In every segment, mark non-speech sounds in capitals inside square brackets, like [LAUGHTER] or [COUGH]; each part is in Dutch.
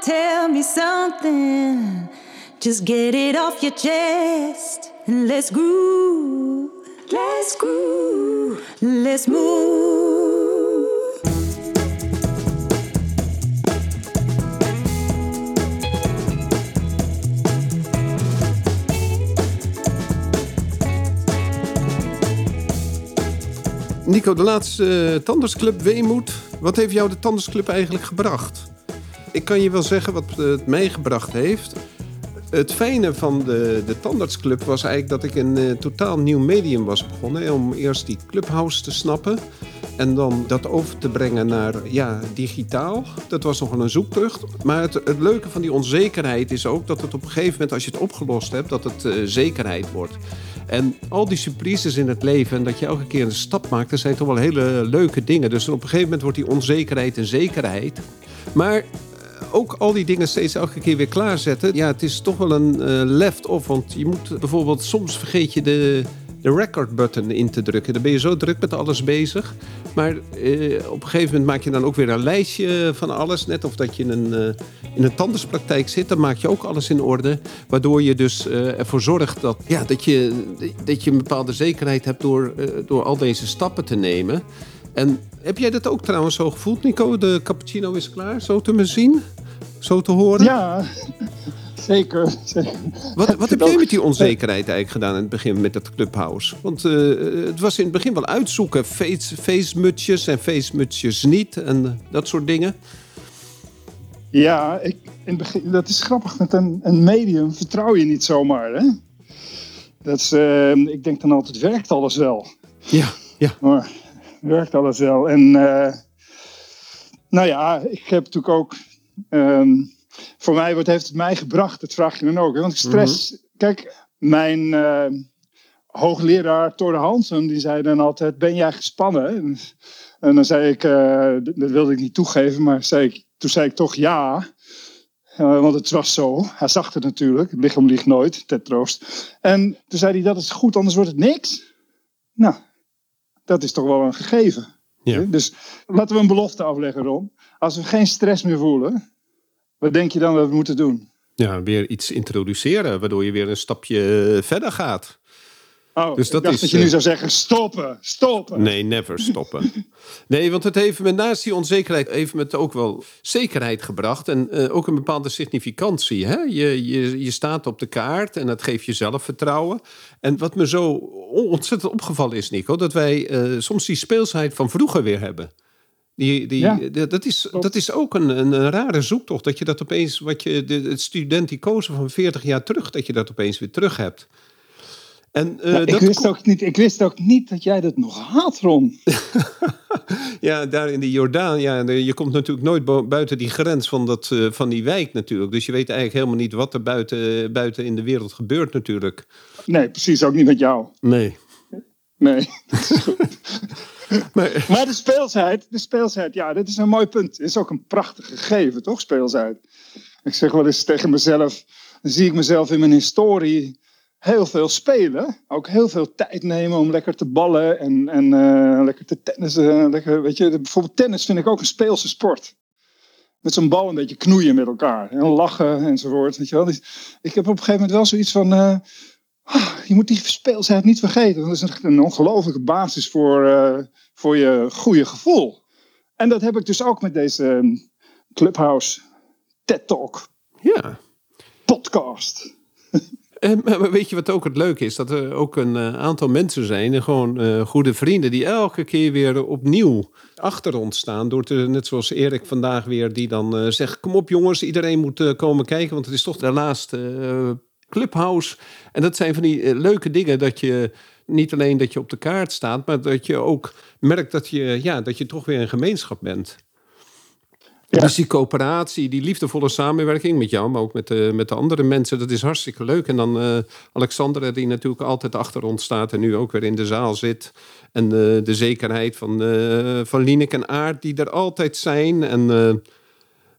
and tell me something. Just get it off your chest and let's groove. Let's groove. Let's move. Nico, de laatste uh, Tandersclub Weemoed. Wat heeft jou de Tandersclub eigenlijk gebracht? Ik kan je wel zeggen wat het mij gebracht heeft. Het fijne van de, de Tandartsclub was eigenlijk dat ik een uh, totaal nieuw medium was begonnen. Om eerst die clubhouse te snappen. En dan dat over te brengen naar ja, digitaal. Dat was nog een zoektocht. Maar het, het, leuke van die onzekerheid is ook dat het op een gegeven moment, als je het opgelost hebt, dat het uh, zekerheid wordt. En al die surprises in het leven en dat je elke keer een stap maakt, dat zijn toch wel hele leuke dingen. Dus op een gegeven moment wordt die onzekerheid een zekerheid. Maar ook al die dingen steeds elke keer weer klaarzetten. Ja, het is toch wel een uh, left-off. Want je moet bijvoorbeeld, soms vergeet je de, de record button in te drukken. Dan ben je zo druk met alles bezig. Maar uh, op een gegeven moment maak je dan ook weer een lijstje van alles. Net of dat je in een, uh, in een tandartspraktijk zit. Dan maak je ook alles in orde. Waardoor je dus ervoor zorgt dat, ja, dat, je, dat je een bepaalde zekerheid hebt door, door al deze stappen te nemen. En heb jij dat ook trouwens zo gevoeld, Nico? De cappuccino is klaar, zo te me zien? Zo te horen? Ja, [LAUGHS] zeker. Wat, wat heb [LAUGHS] jij met die onzekerheid eigenlijk gedaan in het begin met dat clubhouse? Want uh, het was in het begin wel uitzoeken. Face, face en face niet en dat soort dingen. Ja, ik, in begin, dat is grappig. Met een, een medium vertrouw je niet zomaar. Hè? Dat is, uh, ik denk dan altijd, werkt alles wel? Ja, ja. Maar werkt alles wel. En uh, nou ja, ik heb natuurlijk ook. Um, voor mij, wat heeft het mij gebracht? Dat vraag je dan ook. Hè? Want stress. Mm-hmm. Kijk, mijn uh, hoogleraar Tore Hansen, die zei dan altijd: Ben jij gespannen? En, en dan zei ik: uh, Dat wilde ik niet toegeven, maar zei ik, toen zei ik toch ja. Uh, want het was zo. Hij zag het natuurlijk. Het lichaam liegt nooit, ter troost. En toen zei hij: Dat is goed, anders wordt het niks. Nou, dat is toch wel een gegeven. Ja. Dus laten we een belofte afleggen, Ron. Als we geen stress meer voelen, wat denk je dan dat we moeten doen? Ja, weer iets introduceren, waardoor je weer een stapje verder gaat. Oh, dus dat ik dacht is, dat je nu zou zeggen stoppen, stoppen. Nee, never stoppen. [LAUGHS] nee, want het heeft met naast die onzekerheid even met ook wel zekerheid gebracht. En uh, ook een bepaalde significantie. Hè? Je, je, je staat op de kaart en dat geeft je zelfvertrouwen. En wat me zo ontzettend opgevallen is, Nico, dat wij uh, soms die speelsheid van vroeger weer hebben. Die, die, ja, dat, is, dat is ook een, een, een, rare zoektocht. Dat je dat opeens, wat je, de, het studenticozen van 40 jaar terug, dat je dat opeens weer terug hebt. En, uh, nou, ik, dat wist ook niet, ik wist ook niet dat jij dat nog had, Ron. [LAUGHS] ja, daar in de Jordaan. Ja, je komt natuurlijk nooit buiten die grens van, dat, uh, van die wijk natuurlijk. Dus je weet eigenlijk helemaal niet wat er buiten, buiten in de wereld gebeurt natuurlijk. Nee, precies. Ook niet met jou. Nee. Nee, [LAUGHS] maar, [LAUGHS] maar, de speelsheid, de speelsheid, ja, dit is een mooi punt. Het is ook een prachtig gegeven, toch, speelsheid? Ik zeg wel eens tegen mezelf, dan zie ik mezelf in mijn historie heel veel spelen. Ook heel veel tijd nemen om lekker te ballen en, en uh, lekker te tennissen. Lekker, weet je, bijvoorbeeld tennis vind ik ook een speelse sport. Met zo'n bal een beetje knoeien met elkaar. En lachen enzovoort. Weet je wel. Dus ik heb op een gegeven moment wel zoiets van... Uh, je moet die speelsheid niet vergeten. Dat is een, een ongelofelijke basis voor, uh, voor je goede gevoel. En dat heb ik dus ook met deze Clubhouse TED Talk. Ja. Podcast. [LAUGHS] En, maar weet je wat ook het leuke is? Dat er ook een uh, aantal mensen zijn, gewoon uh, goede vrienden, die elke keer weer opnieuw achter ons staan. Door te, net zoals Erik vandaag weer, die dan zegt: Kom op jongens, iedereen moet komen kijken, want het is toch de laatste clubhouse. En dat zijn van die leuke dingen dat je niet alleen dat je op de kaart staat, maar dat je ook merkt dat je, ja, dat je toch weer een gemeenschap bent. Dus die coöperatie, die liefdevolle samenwerking met jou, maar ook met de, met de andere mensen, dat is hartstikke leuk. En dan uh, Alexandra, die natuurlijk altijd achter ons staat en nu ook weer in de zaal zit. En uh, de zekerheid van, uh, van Linek en Aard, die er altijd zijn. En,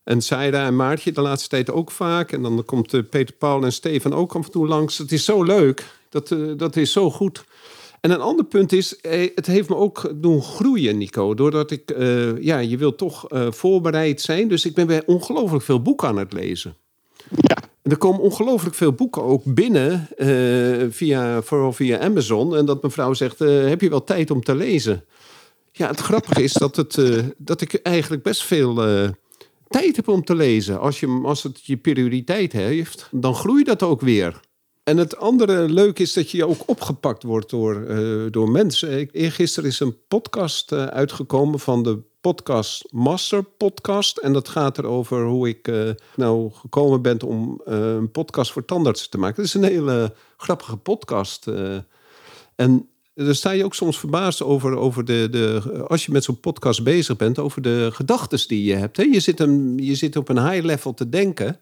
en Saida en Maartje de laatste tijd ook vaak. En dan komt Peter Paul en Stefan ook af en toe langs. Het is zo leuk. Dat, dat is zo goed. En een ander punt is, eh, het heeft me ook doen groeien, Nico. Doordat ik, eh, ja, je wil toch eh, voorbereid zijn. Dus ik ben weer ongelooflijk veel boeken aan het lezen. Ja. En er komen ongelooflijk veel boeken ook binnen, via, vooral via Amazon. En dat mevrouw zegt, heb je wel tijd om te lezen? Ja, het grappige is dat, het, dat ik eigenlijk best veel tijd heb om te lezen. Als, je, als het je prioriteit heeft, dan groeit dat ook weer. En het andere leuk is dat je ook opgepakt wordt door, eh, door mensen. Eergisteren is een podcast eh, uitgekomen van de podcast Master Podcast. En dat gaat erover hoe ik eh, nou gekomen ben om een podcast voor tandartsen te maken. Het is een hele grappige podcast. en daar sta je ook soms verbaasd over, over de, de, als je met zo'n podcast bezig bent, over de gedachten die je hebt. Hè? Je, zit een, je zit op een high level te denken.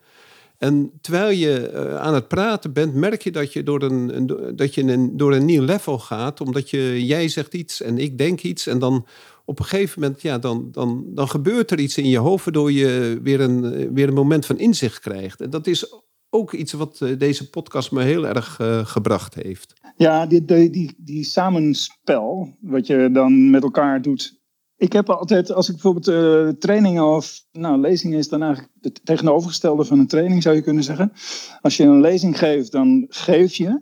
En terwijl je eh, aan het praten bent, merk je dat je, door een, dat je een, door een nieuw level gaat. Omdat je, jij zegt iets en ik denk iets. En dan op een gegeven moment, ja, dan, dan, dan gebeurt er iets in je hoofd... waardoor je weer een, weer een moment van inzicht krijgt. En dat is ook iets wat eh, deze podcast me heel erg eh, gebracht heeft. Ja, die, die, die samenspel, wat je dan met elkaar doet. Ik heb altijd, als ik bijvoorbeeld eh, trainingen of nou, lezingen is dan eigenlijk het tegenovergestelde van een training, zou je kunnen zeggen. Als je een lezing geeft, dan geef je.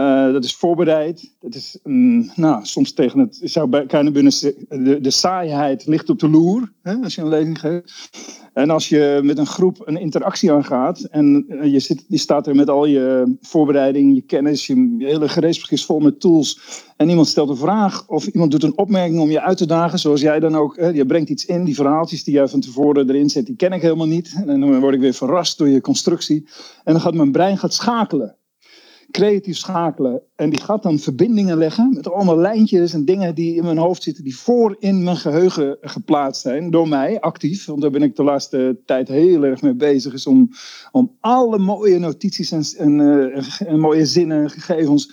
Eh, dat is voorbereid. Dat is, mm, nou, soms tegen het, zou bij- de, de saaiheid ligt op de loer, hè, als je een lezing geeft. En als je met een groep een interactie aangaat en eh, je, zit, staat er met al je voorbereiding, je kennis, je, je hele gereedschap is vol met tools. En iemand stelt een vraag of iemand doet een opmerking om je uit te dagen, zoals jij dan ook. Hè, je brengt iets in, die verhaaltjes die jij van tevoren erin zet, die ken ik helemaal niet. En dan word ik weer verrast door je constructie. En dan gaat mijn brein gaat schakelen creatief schakelen. En die gaat dan verbindingen leggen met allemaal lijntjes en dingen die in mijn hoofd zitten, die voor in mijn geheugen geplaatst zijn, door mij actief. Want daar ben ik de laatste tijd heel erg mee bezig, is om, om alle mooie notities en, en, eh, en mooie zinnen, gegevens,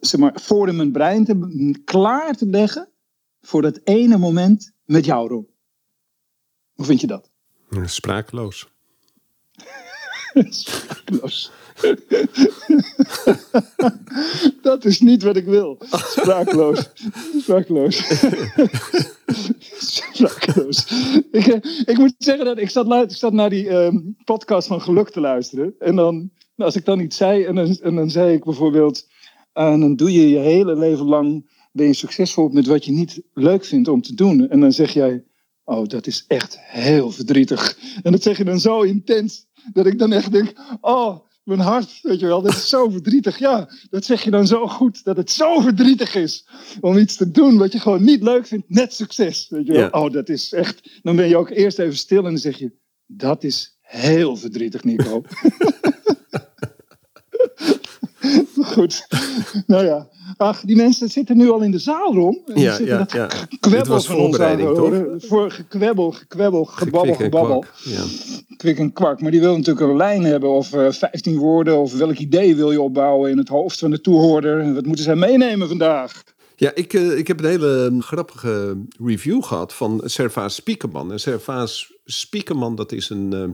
zeg maar, voor in mijn brein te, klaar te leggen voor dat ene moment met jou, Rob. Hoe vind je dat? Sprakeloos. [LAUGHS] Sprakeloos. [LAUGHS] dat is niet wat ik wil. Sprakeloos. Sprakeloos. [LAUGHS] Sprakeloos. Ik, eh, ik moet zeggen dat ik zat, naar die ehm, podcast van Geluk te luisteren. En dan, als ik dan iets zei, en dan, dan zei ik bijvoorbeeld... En dan doe je je hele leven lang, ben je succesvol met wat je niet leuk vindt om te doen. En dan zeg jij, oh, dat is echt heel verdrietig. En dat zeg je dan zo intens, dat ik dan echt denk, oh, mijn hart, weet je wel, dat is zo verdrietig. Ja, dat zeg je dan zo goed, dat het zo verdrietig is om iets te doen wat je gewoon niet leuk vindt, net succes. Weet je wel? Ja. Oh, dat is echt, dan ben je ook eerst even stil en dan zeg je, dat is heel verdrietig, Nico. [LAUGHS] Goed. [LAUGHS] Nou ja. Ach, die mensen zitten nu al in de zaal. En die Ja, ja, dat ja. Dit van ons aan horen. Voor gekwebbel, gekwebbel, gebabbel, gebabbel. Ja. Kwik en kwak. Maar die wil natuurlijk een lijn hebben of eh 15 woorden. Of welk idee wil je opbouwen in het hoofd van de toehoorder. Wat moeten zij meenemen vandaag? Ja, ik, eh, ik heb een hele grappige review gehad van Servaas Spiekerman. En Servaas Spiekerman, dat is een, eh,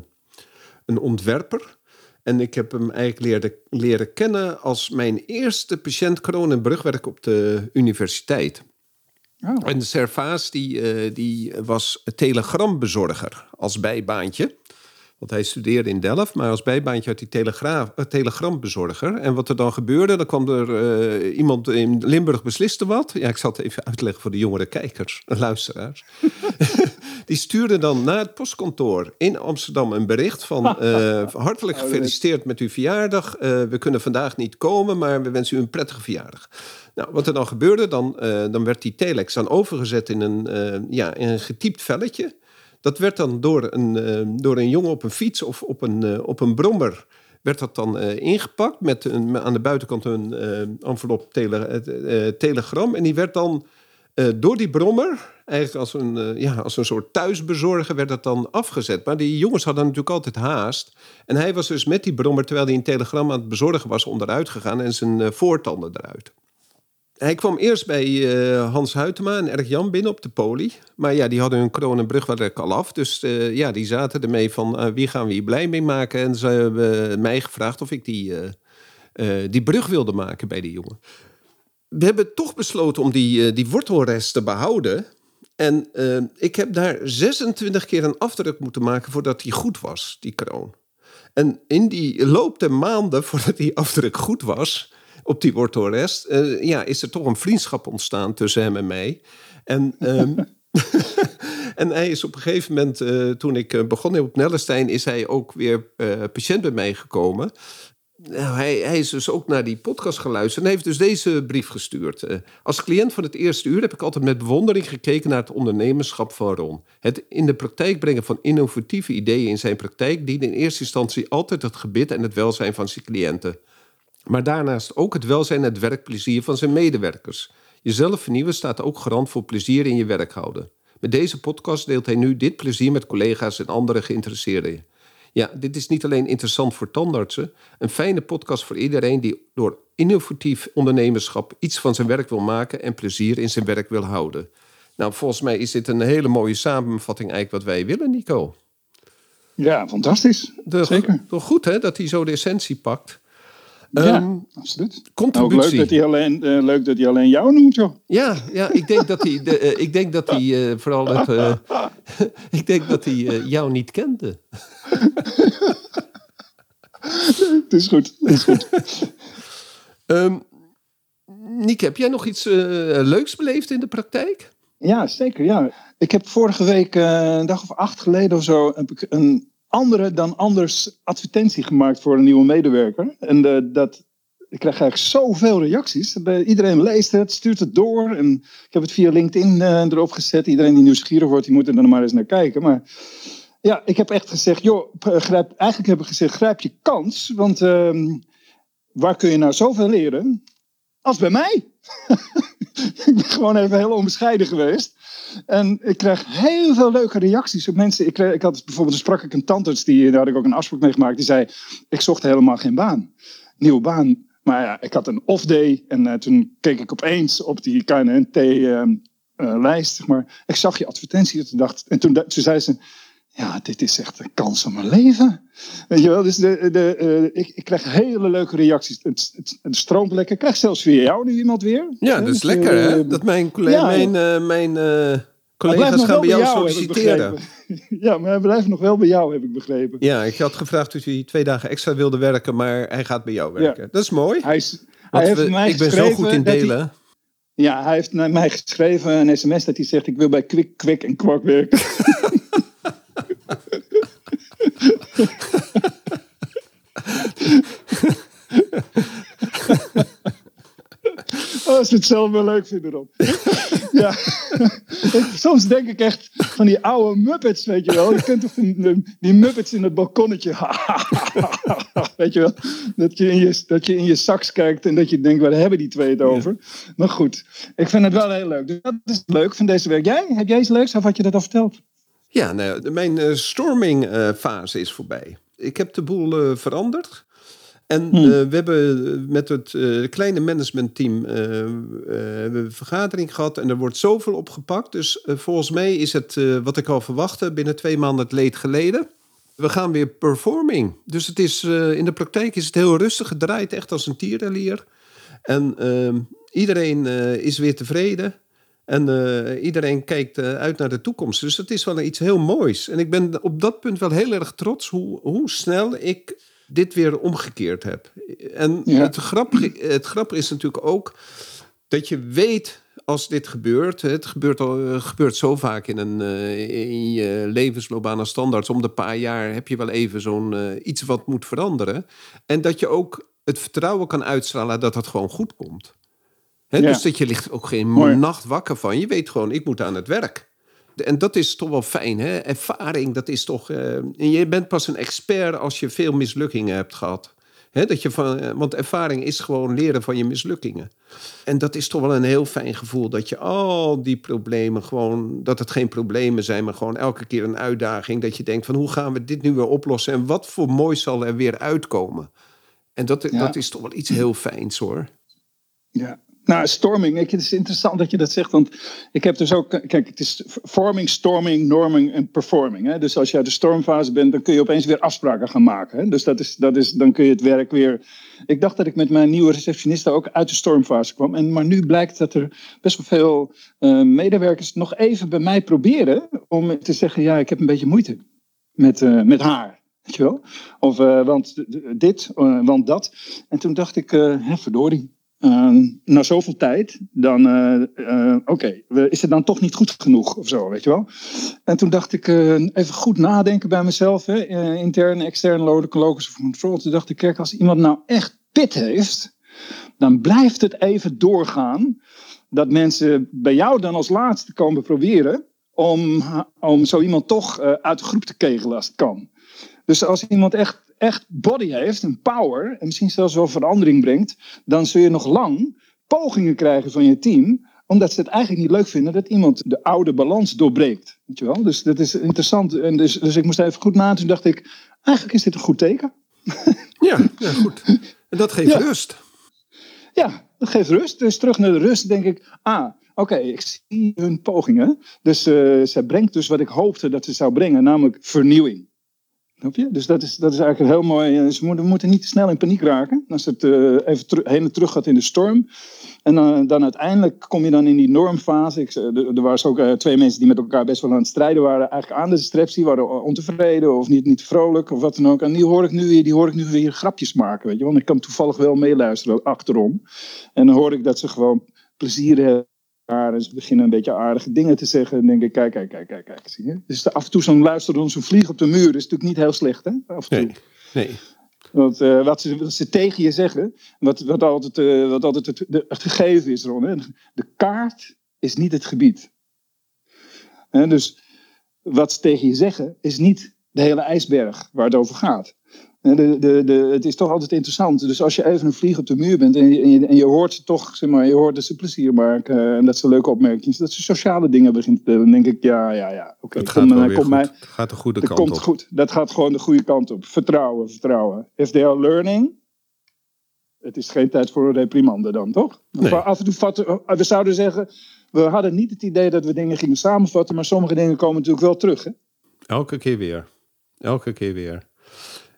een ontwerper. En ik heb hem eigenlijk leren, leren kennen als mijn eerste patiënt corona- en brugwerk op de universiteit. Oh. En Servaas die, eh, die was telegrambezorger als bijbaantje. Want hij studeerde in Delft, maar als bijbaantje had hij telegraaf, eh, telegrambezorger. En wat er dan gebeurde, dan kwam er eh, iemand in Limburg besliste wat. Ja, ik zal het even uitleggen voor de jongere kijkers luisteraars. [LAUGHS] Die stuurde dan naar het postkantoor in Amsterdam een bericht van... [LAUGHS] eh, hartelijk gefeliciteerd met uw verjaardag. Eh, we kunnen vandaag niet komen, maar we wensen u een prettige verjaardag. Nou, wat er dan gebeurde, dan, eh, dan werd die telex dan overgezet in een, ja, in een getypt velletje. Dat werd dan door een, door een jongen op een fiets of op een, op een brommer... werd dat dan ingepakt met een, aan de buitenkant een envelop tele, telegram. En die werd dan eh, door die brommer, eigenlijk als een, eh, ja, als een soort thuisbezorger, werd dat dan afgezet. Maar die jongens hadden natuurlijk altijd haast. En hij was dus met die brommer, terwijl hij een telegram aan het bezorgen was, onderuit gegaan en zijn eh, voortanden eruit. Hij kwam eerst bij Hans Huytema en Erk Jan binnen op de poli. Maar ja, die hadden hun coronabruggwerk al af. Dus ja, die zaten ermee van wie gaan we hier blij mee maken. En ze hebben mij gevraagd of ik die, die brug wilde maken bij die jongen. We hebben toch besloten om die, die wortelrest te behouden. En ik heb daar 26 keer een afdruk moeten maken voordat die goed was, die kroon. En in die loop der maanden voordat die afdruk goed was, op die wortelrest, uh, ja, is er toch een vriendschap ontstaan tussen hem en mij. En, um, [LAUGHS] en hij is op een gegeven moment, toen ik eh, begon op Nellestein, is hij ook weer patiënt bij mij gekomen. Nou, hij, hij, is dus ook naar die podcast geluisterd en heeft dus deze brief gestuurd. Uh, als cliënt van het eerste uur heb ik altijd met bewondering gekeken naar het ondernemerschap van Ron. Het in de praktijk brengen van innovatieve ideeën in zijn praktijk dient in eerste instantie altijd het gebit en het welzijn van zijn cliënten. Maar daarnaast ook het welzijn en het werkplezier van zijn medewerkers. Jezelf vernieuwen staat ook garant voor plezier in je werk houden. Met deze podcast deelt hij nu dit plezier met collega's en andere geïnteresseerden. Ja, dit is niet alleen interessant voor tandartsen, een fijne podcast voor iedereen die door innovatief ondernemerschap iets van zijn werk wil maken en plezier in zijn werk wil houden. Nou, volgens mij is dit een hele mooie samenvatting eigenlijk wat wij willen, Nico. Ja, fantastisch. Zeker. Toch goed hè, dat hij zo de essentie pakt. Ja, um, absoluut. Contributie. Ook leuk dat, hij alleen, uh, leuk dat hij alleen jou noemt, joh. Ja, ja ik denk dat hij, de, uh, ik denk dat hij uh, vooral het, [LAUGHS] ik denk dat hij jou niet kende. [LAUGHS] het is goed, het is goed. um, Nick, heb jij nog iets leuks beleefd in de praktijk? Ja, zeker, ja. Ik heb vorige week, een dag of acht geleden of zo, heb ik een andere dan anders advertentie gemaakt voor een nieuwe medewerker. En uh, dat, ik krijg eigenlijk zoveel reacties. Iedereen leest het, stuurt het door. En ik heb het via LinkedIn uh, erop gezet. Iedereen die nieuwsgierig wordt, die moet er dan maar eens naar kijken. Maar ja, ik heb echt gezegd, joh, grijp, eigenlijk heb ik gezegd, grijp je kans. Want uh, waar kun je nou zoveel leren? Als bij mij. [LAUGHS] [LAUGHS] ik ben gewoon even heel onbescheiden geweest. En ik krijg heel veel leuke reacties op mensen. Ik, kreeg, ik had bijvoorbeeld, sprak ik een tandarts, die, daar had ik ook een afspraak mee gemaakt. Die zei, ik zocht helemaal geen baan. Nieuwe baan. Maar ja, ik had een off-day. En uh, toen keek ik opeens op die KNNT-lijst. Uh, zeg maar. Ik zag je advertentie. En, dacht, en toen, toen zei ze, ja, dit is echt een kans om mijn leven. Weet je wel, dus de, de, uh, ik, ik krijg hele leuke reacties. Het, het, het, stroomt lekker. Ik krijg zelfs via jou nu iemand weer. Ja, dat is dus, lekker hè. Uh, dat mijn, collega, ja, mijn, uh, mijn collega's gaan bij jou, jou solliciteren. [LAUGHS] Ja, maar hij blijft nog wel bij jou, heb ik begrepen. Ja, ik had gevraagd of hij twee dagen extra wilde werken, maar hij gaat bij jou werken. Ja. Dat is mooi. Hij, is, hij heeft we, mij ik ben zo goed in delen. Hij, ja, hij heeft naar mij geschreven een sms dat hij zegt: Ik wil bij Kwik, Kwik en Kwak werken. [LAUGHS] [LAUGHS] Oh, als ze het zelf wel leuk vinden dan. [LAUGHS] ja. [LAUGHS] Soms denk ik echt van die oude Muppets, weet je wel. Je kunt toch die Muppets in het balkonnetje. weet je wel. Dat je, in je, dat je in je sax kijkt en dat je denkt, waar hebben die twee het over? Maar goed, ik vind het wel heel leuk. Dus dat is leuk van deze week. Jij? Heb jij iets leuks of had je dat al verteld? Ja, nou, mijn uh, stormingfase uh, is voorbij. Ik heb de boel uh, veranderd. En hmm. we hebben met het kleine managementteam een vergadering gehad. En er wordt zoveel opgepakt. Dus volgens mij is het wat ik al verwachtte binnen twee maanden het leed geleden. We gaan weer performing. Dus het is, in de praktijk is het heel rustig. Het draait echt als een tierenlier. En ehm, iedereen is weer tevreden. En uh, iedereen kijkt uh, uit naar de toekomst. Dus dat is wel iets heel moois. En ik ben op dat punt wel heel erg trots hoe, hoe snel ik dit weer omgekeerd heb. En ja. het, grappige, het grappige is natuurlijk ook dat je weet als dit gebeurt. Het gebeurt, al, gebeurt zo vaak in, een, in je levensloopbaan als standaard. Om de paar jaar heb je wel even zo'n iets wat moet veranderen. En dat je ook het vertrouwen kan uitstralen dat het gewoon goed komt. Dus dat je ligt ook geen Mooi. nacht wakker van. Je weet gewoon, ik moet aan het werk. En dat is toch wel fijn, hè? Ervaring, dat is toch... Uh, en je bent pas een expert als je veel mislukkingen hebt gehad. He, dat je van, eh, want ervaring is gewoon leren van je mislukkingen. En dat is toch wel een heel fijn gevoel. Dat je al die problemen gewoon... Dat het geen problemen zijn, maar gewoon elke keer een uitdaging. Dat je denkt van hoe gaan we dit nu weer oplossen? En wat voor mooi zal er weer uitkomen? En dat, ja. dat is toch wel iets heel fijns hoor. Ja, Nou, storming, ik, het is interessant dat je dat zegt, want ik heb dus ook, kijk, het is forming, storming, norming en performing. Hè? Dus als je uit de stormfase bent, dan kun je opeens weer afspraken gaan maken. Hè? Dus dat is, dat is, dan kun je het werk weer. Ik dacht dat ik met mijn nieuwe receptioniste ook uit de stormfase kwam, en, maar nu blijkt dat er best wel veel uh, medewerkers nog even bij mij proberen om te zeggen, ja, ik heb een beetje moeite met, uh, met haar. Weet je wel? Of, uh, want dit, want dat. En toen dacht ik, hè, verdorie na zoveel tijd, dan, uh, uh, oké, is het dan toch niet goed genoeg of zo, weet je wel? En toen dacht ik, even goed nadenken bij mezelf, hè, intern, extern, of control. Toen dacht ik, als iemand nou echt pit heeft, dan blijft het even doorgaan dat mensen bij jou dan als laatste komen proberen om, om zo iemand toch uit de groep te kegelen als het kan. Dus als iemand echt echt body heeft, een power, en misschien zelfs wel verandering brengt, dan zul je nog lang pogingen krijgen van je team, omdat ze het eigenlijk niet leuk vinden dat iemand de oude balans doorbreekt. Weet je wel? Dus dat is interessant. En dus, dus ik moest even goed na. Toen dacht ik, eigenlijk is dit een goed teken. [LAUGHS] Ja, ja [LAUGHS] goed. En dat geeft rust. Ja, dat geeft rust. Dus terug naar de rust denk ik, ah, oké, ik zie hun pogingen. Dus uh, ze brengt dus wat ik hoopte dat ze zou brengen, namelijk vernieuwing. Dus dat is, dat is eigenlijk heel mooi. Eh, ze moeten, niet te snel in paniek raken. Als het uh, even heen en terug gaat in de storm. En dan, dan uiteindelijk kom je dan in die normfase. Ik, er, er waren ook twee mensen die met elkaar best wel aan het strijden waren. Eigenlijk aan de. Die waren ontevreden of niet, niet vrolijk of wat dan ook. En die hoor ik nu weer, die hoor ik nu weer grapjes maken. Weet je? Want ik kan toevallig wel meeluisteren achterom. En dan hoor ik dat ze gewoon plezier hebben en ze beginnen een beetje aardige dingen te zeggen. En denk ik, kijk, kijk, kijk, kijk, kijk. Zie je? Dus af en toe zo'n luisteren, zo'n vlieg op de muur is natuurlijk niet heel slecht, hè? Af en toe. Nee, nee. Want uh, wat, ze, wat, ze, tegen je zeggen, wat, wat altijd, uh, wat altijd het, de, het, gegeven is, Ron. Hè? De kaart is niet het gebied. Dus wat ze tegen je zeggen, is niet de hele ijsberg waar het over gaat. De, de, de, het is toch altijd interessant. Dus als je even een vlieg op de muur bent en je, en je, en je hoort ze toch, zeg maar, je hoort dat ze plezier maken en dat ze leuke opmerkingen, dat ze sociale dingen begint dan denk ik, ja, ja, ja, oké. Okay, gaat, dan, komt mij, het gaat de goede kant komt op. Goed. Dat gaat gewoon de goede kant op. Vertrouwen, vertrouwen. If they are learning, het is geen tijd voor een reprimande dan, toch? Nee. Af en toe vatten, we zouden zeggen, we hadden niet het idee dat we dingen gingen samenvatten, maar sommige dingen komen natuurlijk wel terug, hè? Elke keer weer. Elke keer weer.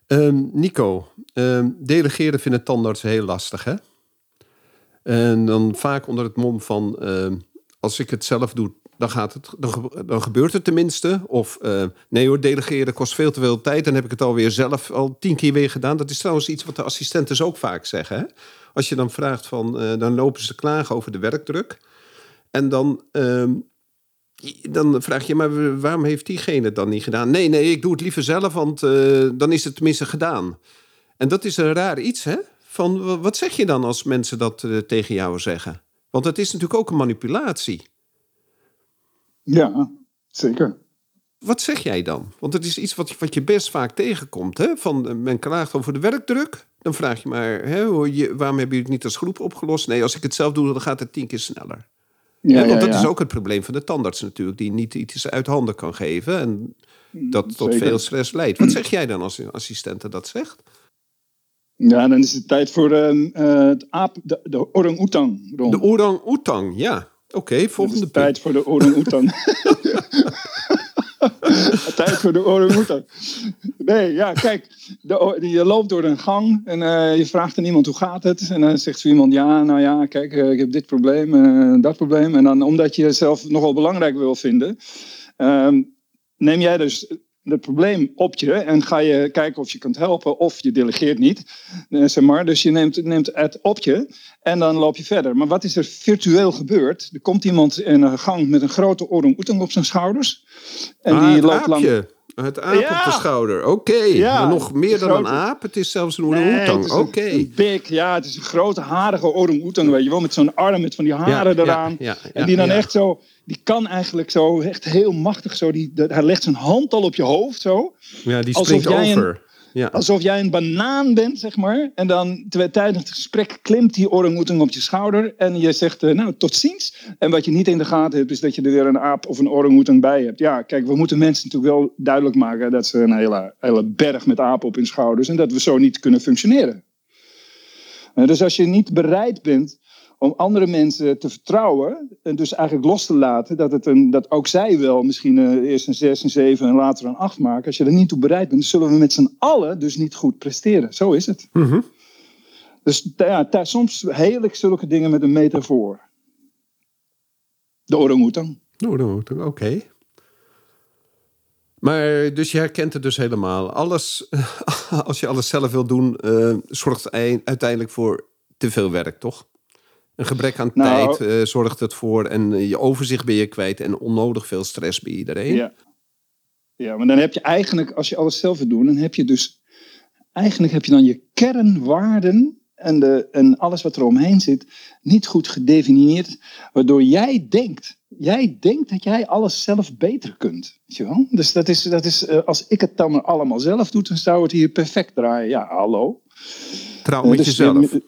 Um, Nico, um, delegeren vinden tandartsen heel lastig, hè? En dan vaak onder het mom van... Um, als ik het zelf doe, dan, gaat het, dan, gebeurt het tenminste. Of nee hoor, delegeren kost veel te veel tijd. Dan heb ik het alweer zelf al tien keer weer gedaan. Dat is trouwens iets wat de assistenten ook vaak zeggen. Hè? Als je dan vraagt van... Uh, dan lopen ze klagen over de werkdruk. En dan dan vraag je, maar waarom heeft diegene het dan niet gedaan? Nee, nee, ik doe het liever zelf, want uh, dan is het tenminste gedaan. En dat is een raar iets, hè? Van, wat zeg je dan als mensen dat uh, tegen jou zeggen? Want het is natuurlijk ook een manipulatie. Ja, zeker. Wat zeg jij dan? Want het is iets wat, wat je best vaak tegenkomt. Hè? Van, uh, men klaagt over de werkdruk. Dan vraag je maar, hè, waarom hebben jullie het niet als groep opgelost? Nee, als ik het zelf doe, dan gaat het tien keer sneller. Ja, ja, want dat is ook het probleem van de tandarts natuurlijk, die niet iets uit handen kan geven en dat tot Zeker. veel stress leidt. Wat zeg jij dan als een assistente dat zegt? Ja, dan is het tijd voor uh, het aap, de, de orang-oetang. De orang-oetang, ja. Oké, okay, volgende punt. tijd voor de orang-oetang. [LAUGHS] [LAUGHS] [LAUGHS] Tijd voor de orang-oetang. Nee, ja, kijk. De, je loopt door een gang en uh, je vraagt aan iemand hoe gaat het. En dan zegt zo iemand, ja, nou ja, kijk, uh, ik heb dit probleem, uh, dat probleem. En dan, omdat je jezelf nogal belangrijk wil vinden, ehm, neem jij dus het probleem op je en ga je kijken of je kunt helpen of je delegeert niet. Zeg maar. Dus je neemt, neemt het op je en dan loop je verder. Maar wat is er virtueel gebeurd? Er komt iemand in een gang met een grote orang-oetang op zijn schouders. En ah, die loopt lang. Het aap ja. op de schouder. Oké. Okay. Ja, nog meer dan een aap. Het is zelfs een orang-oetang. Nee, Oké. Okay. Big, ja. Het is een grote harige orang-oetang, weet je wel. Met zo'n arm met van die haren eraan. en die dan echt zo... Die kan eigenlijk zo echt heel machtig zo... Die, hij legt zijn hand al op je hoofd zo. Ja, die springt over. Ja. Alsof jij een banaan bent, zeg maar. En dan tijdens het gesprek klimt die orang op je schouder. En je zegt, uh, nou, tot ziens. En wat je niet in de gaten hebt, is dat je er weer een aap of een orang bij hebt. Ja, kijk, we moeten mensen natuurlijk wel duidelijk maken dat ze een hele, hele berg met apen op hun schouders. En dat we zo niet kunnen functioneren. Uh, dus als je niet bereid bent om andere mensen te vertrouwen. En dus eigenlijk los te laten dat, het een, dat ook zij wel misschien uh, eerst een 6, een 7 en later een 8 maken. Als je er niet toe bereid bent, zullen we met z'n allen dus niet goed presteren. Zo is het. Mhm. Dus ja, soms heel ik zulke dingen met een metafoor. De orang-oetang. De orang-oetang, oké. Maar dus je herkent het dus helemaal. Alles, [LAUGHS] als je alles zelf wil doen, uh, zorgt uiteindelijk voor te veel werk, toch? Een gebrek aan nou, tijd uh, zorgt het voor en je overzicht ben je kwijt en onnodig veel stress bij iedereen. Ja. ja, maar dan heb je eigenlijk, als je alles zelf wil doen, dan heb je dus, eigenlijk heb je dan je kernwaarden en, de, en alles wat er omheen zit niet goed gedefinieerd, waardoor jij denkt, jij denkt dat jij alles zelf beter kunt. Weet je wel? Dus dat is, dat is, uh, als ik het dan allemaal zelf doe, dan zou het hier perfect draaien. Ja, hallo. Trouw met uh, dus, jezelf.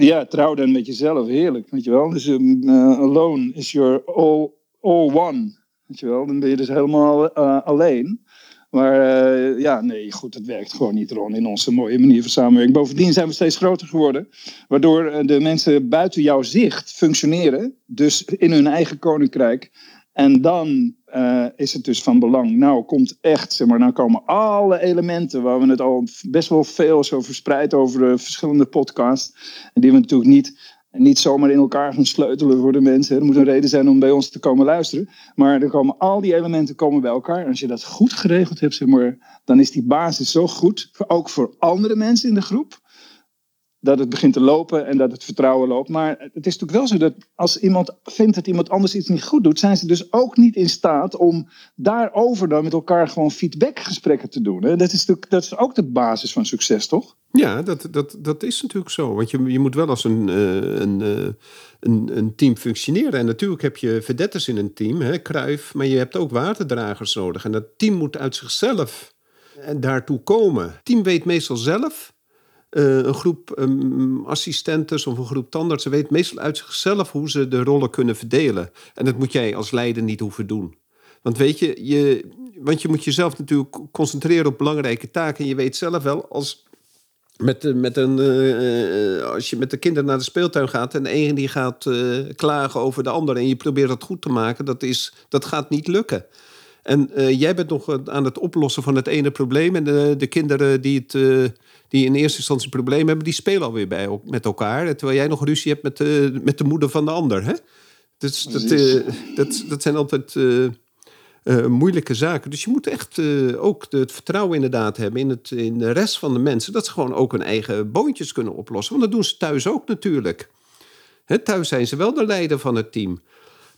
Ja, trouw dan met jezelf, heerlijk, weet je wel. Dus um, alone is your all, all one, weet je wel. Dan ben je dus helemaal uh, alleen. Maar uh, ja, nee, goed, het werkt gewoon niet, Ron, in onze mooie manier van samenwerking. Bovendien zijn we steeds groter geworden, waardoor de mensen buiten jouw zicht functioneren, dus in hun eigen koninkrijk. En dan uh, is het dus van belang. Nou komt echt, zeg maar, nou komen alle elementen waar we het al best wel veel zo verspreid over de verschillende podcasts. En die we natuurlijk niet, niet zomaar in elkaar gaan sleutelen voor de mensen. Er moet een reden zijn om bij ons te komen luisteren. Maar er komen al die elementen komen bij elkaar. En als je dat goed geregeld hebt, zeg maar, dan is die basis zo goed. Ook voor andere mensen in de groep dat het begint te lopen en dat het vertrouwen loopt. Maar het is natuurlijk wel zo dat als iemand vindt dat iemand anders iets niet goed doet, zijn ze dus ook niet in staat om daarover dan met elkaar gewoon feedbackgesprekken te doen. Dat, is natuurlijk, dat is ook de basis van succes, toch? Ja, dat, dat, dat is natuurlijk zo. Want je, je moet wel als een, uh, een, uh, een, een, team functioneren. En natuurlijk heb je verdetters in een team, hè, Kruif, maar je hebt ook waterdragers nodig. En dat team moet uit zichzelf eh, daartoe komen. Het team weet meestal zelf uh, een groep um, assistentes of een groep tandartsen weet meestal uit zichzelf hoe ze de rollen kunnen verdelen. En dat moet jij als leider niet hoeven doen. Want weet je, je, want je moet jezelf natuurlijk concentreren op belangrijke taken. En je weet zelf wel, als, met, met een, uh, als je met de kinderen naar de speeltuin gaat en de die gaat klagen over de ander en je probeert dat goed te maken, dat, is, dat gaat niet lukken. En jij bent nog aan het oplossen van het ene probleem en de kinderen die het die in eerste instantie een probleem hebben, die spelen alweer bij, met elkaar. Terwijl jij nog ruzie hebt met de, met de moeder van de ander. Hè? Dus dat, uh, dat, dat zijn altijd uh, uh, moeilijke zaken. Dus je moet echt ook het vertrouwen inderdaad hebben in, het, in de rest van de mensen. Dat ze gewoon ook hun eigen boontjes kunnen oplossen. Want dat doen ze thuis ook natuurlijk. Hè, thuis zijn ze wel de leider van het team.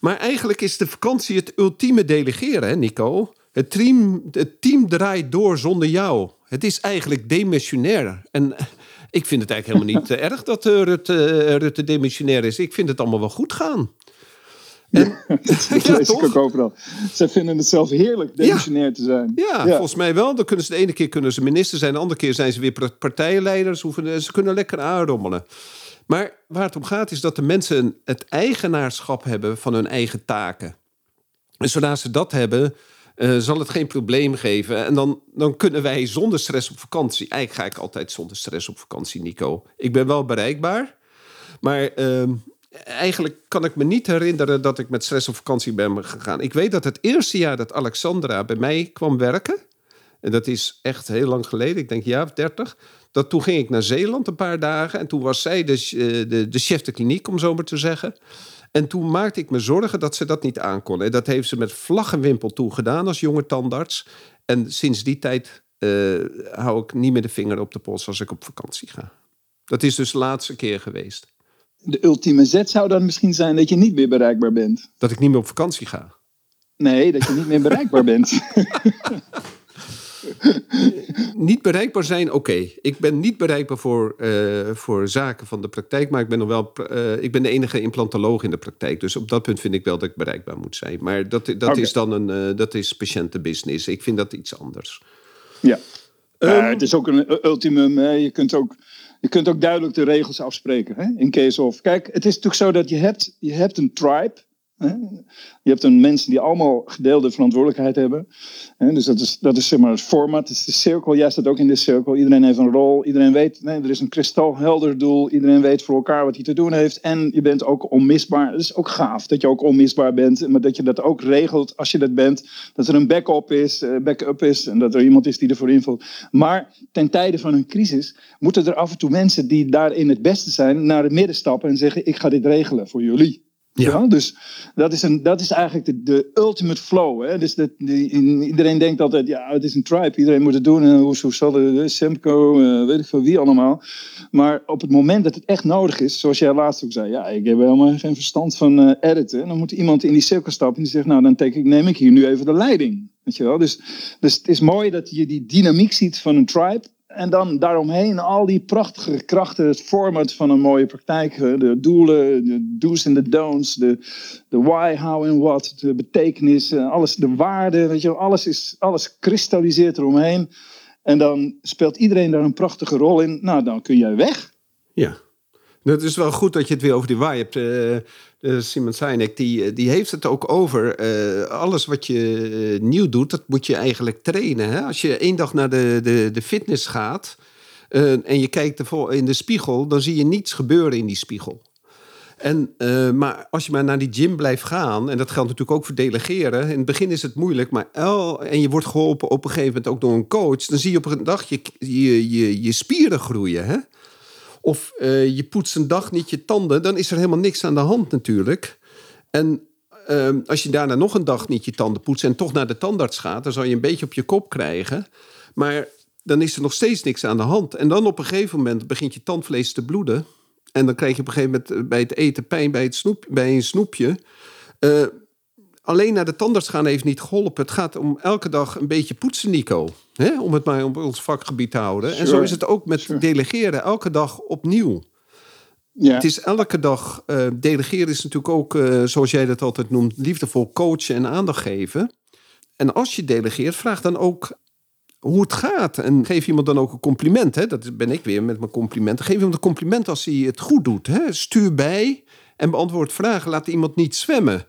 Maar eigenlijk is de vakantie het ultieme delegeren, hè, Nico? Het team, het team draait door zonder jou. Het is eigenlijk demissionair. En ik vind het eigenlijk helemaal niet erg dat uh, Rutte, Rutte demissionair is. Ik vind het allemaal wel goed gaan. En, [LAUGHS] dat [LAUGHS] ja, lees ik ook overal. Zij vinden het zelf heerlijk demissionair te zijn. Ja, volgens mij wel. Dan kunnen ze de ene keer kunnen ze minister zijn, de andere keer zijn ze weer partijleiders. Ze, ze kunnen lekker aanrommelen. Maar waar het om gaat is dat de mensen het eigenaarschap hebben van hun eigen taken. En zodra ze dat hebben, uh, zal het geen probleem geven. En dan, dan kunnen wij zonder stress op vakantie. Eigenlijk ga ik altijd zonder stress op vakantie, Nico. Ik ben wel bereikbaar. Maar uh, eigenlijk kan ik me niet herinneren dat ik met stress op vakantie ben gegaan. Ik weet dat het eerste jaar dat Alexandra bij mij kwam werken. En dat is echt heel lang geleden, ik denk jaar of dertig. Dat toen ging ik naar Zeeland een paar dagen. En toen was zij de, eh, de, de chef de kliniek, om zo maar te zeggen. En toen maakte ik me zorgen dat ze dat niet aankon. En dat heeft ze met vlag en wimpel toegedaan als jonge tandarts. En sinds die tijd uh, hou ik niet meer de vinger op de pols als ik op vakantie ga. Dat is dus de laatste keer geweest. De ultieme zet zou dan misschien zijn dat je niet meer bereikbaar bent. Dat ik niet meer op vakantie ga. Nee, dat je niet meer bereikbaar bent. [LAUGHS] [LAUGHS] niet bereikbaar zijn, oké. Ik ben niet bereikbaar voor, uh, voor zaken van de praktijk, maar ik ben nog wel. Uh, ik ben de enige implantoloog in de praktijk. Dus op dat punt vind ik wel dat ik bereikbaar moet zijn. Maar dat, dat okay. is dan een uh, dat is patiëntenbusiness. Ik vind dat iets anders. Ja. Um, het is ook een ultimum. Hè. Je kunt ook. Je kunt ook duidelijk de regels afspreken. Hè? In case of. Kijk, het is natuurlijk zo dat je hebt, je hebt een tribe Je hebt een mensen die allemaal gedeelde verantwoordelijkheid hebben. Dus dat is, dat is zeg maar het format, het is de cirkel. Jij staat ook in de cirkel. Iedereen heeft een rol. Iedereen weet, er is een kristalhelder doel. Iedereen weet voor elkaar wat hij te doen heeft. En je bent ook onmisbaar. Het is ook gaaf dat je ook onmisbaar bent. Maar dat je dat ook regelt als je dat bent. Dat er een backup is, eh, backup is. En dat er iemand is die ervoor invult. Maar ten tijde van een crisis moeten er af en toe mensen die daarin het beste zijn naar het midden stappen en zeggen: Ik ga dit regelen voor jullie. Ja. dus dat is, een, dat is eigenlijk de, de ultimate flow. Hè? Dus dat, iedereen denkt altijd, ja, het is een tribe. Iedereen moet het doen. En hoe, zal het, Semco, uh, weet ik veel wie allemaal. Maar op het moment dat het echt nodig is, zoals jij laatst ook zei. Ja, ik heb helemaal geen verstand van uh, editen. Dan moet iemand in die cirkel stappen en die zegt, nou, dan neem ik hier nu even de leiding. Weet je wel? Dus, dus het is mooi dat je die dynamiek ziet van een tribe. En dan daaromheen al die prachtige krachten, het format van een mooie praktijk. De doelen, de do's en de don'ts, de, de why, how en what, de betekenis, alles, de waarde. Weet je, alles, is, alles kristalliseert eromheen. En dan speelt iedereen daar een prachtige rol in. Nou, dan kun jij weg. Ja. Het is wel goed dat je het weer over die why hebt. Uh, Simon Sinek, die, die heeft het ook over. alles wat je nieuw doet, dat moet je eigenlijk trainen. Hè? Als je één dag naar de, de, de fitness gaat en je kijkt in de spiegel, dan zie je niets gebeuren in die spiegel. En, maar als je maar naar die gym blijft gaan, en dat geldt natuurlijk ook voor delegeren. In het begin is het moeilijk, maar en je wordt geholpen op een gegeven moment ook door een coach, dan zie je op een dag je, je, je, je spieren groeien. Hè? Of uh, je poetst een dag niet je tanden, dan is er helemaal niks aan de hand natuurlijk. En uh, als je daarna nog een dag niet je tanden poetst en toch naar de tandarts gaat, dan zal je een beetje op je kop krijgen. Maar dan is er nog steeds niks aan de hand. En dan op een gegeven moment begint je tandvlees te bloeden. En dan krijg je op een gegeven moment bij het eten pijn bij, het snoep, bij een snoepje. Uh, alleen naar de tandarts gaan heeft niet geholpen. Het gaat om elke dag een beetje poetsen, Nico. Hè? Om het maar op ons vakgebied te houden. En zo is het ook met delegeren. Elke dag opnieuw. Ja. Het is elke dag. Uh, delegeren is natuurlijk ook, uh, zoals jij dat altijd noemt, liefdevol coachen en aandacht geven. En als je delegeert, vraag dan ook hoe het gaat. En geef iemand dan ook een compliment. Hè? Dat ben ik weer met mijn complimenten. Geef iemand een compliment als hij het goed doet. Hè? Stuur bij en beantwoord vragen. Laat iemand niet zwemmen.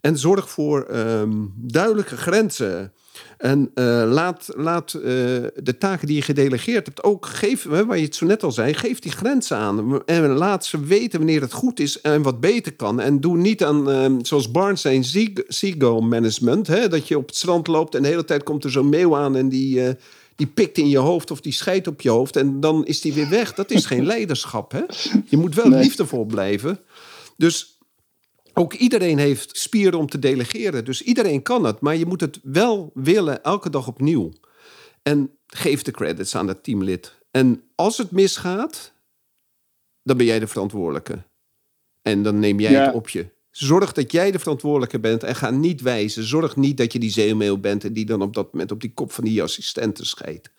En zorg voor ehm, duidelijke grenzen. En uh, laat, laat uh, de taken die je gedelegeerd hebt ook geven, waar je het zo net al zei, geef die grenzen aan. En laat ze weten wanneer het goed is en wat beter kan. En doe niet aan, uh, zoals Barnes zijn, seagull management. Hè, dat je op het strand loopt en de hele tijd komt er zo'n meeuw aan en die, die pikt in je hoofd of die scheidt op je hoofd. En dan is die weer weg. Dat is geen [LAUGHS] leiderschap. Hè? Je moet wel nee. liefdevol blijven. Dus ook iedereen heeft spieren om te delegeren. Dus iedereen kan het. Maar je moet het wel willen elke dag opnieuw. En geef de credits aan dat teamlid. En als het misgaat, dan ben jij de verantwoordelijke. En dan neem jij het op je. Zorg dat jij de verantwoordelijke bent en ga niet wijzen. Zorg niet dat je die zeemail bent en die dan op dat moment op die kop van die assistenten scheidt.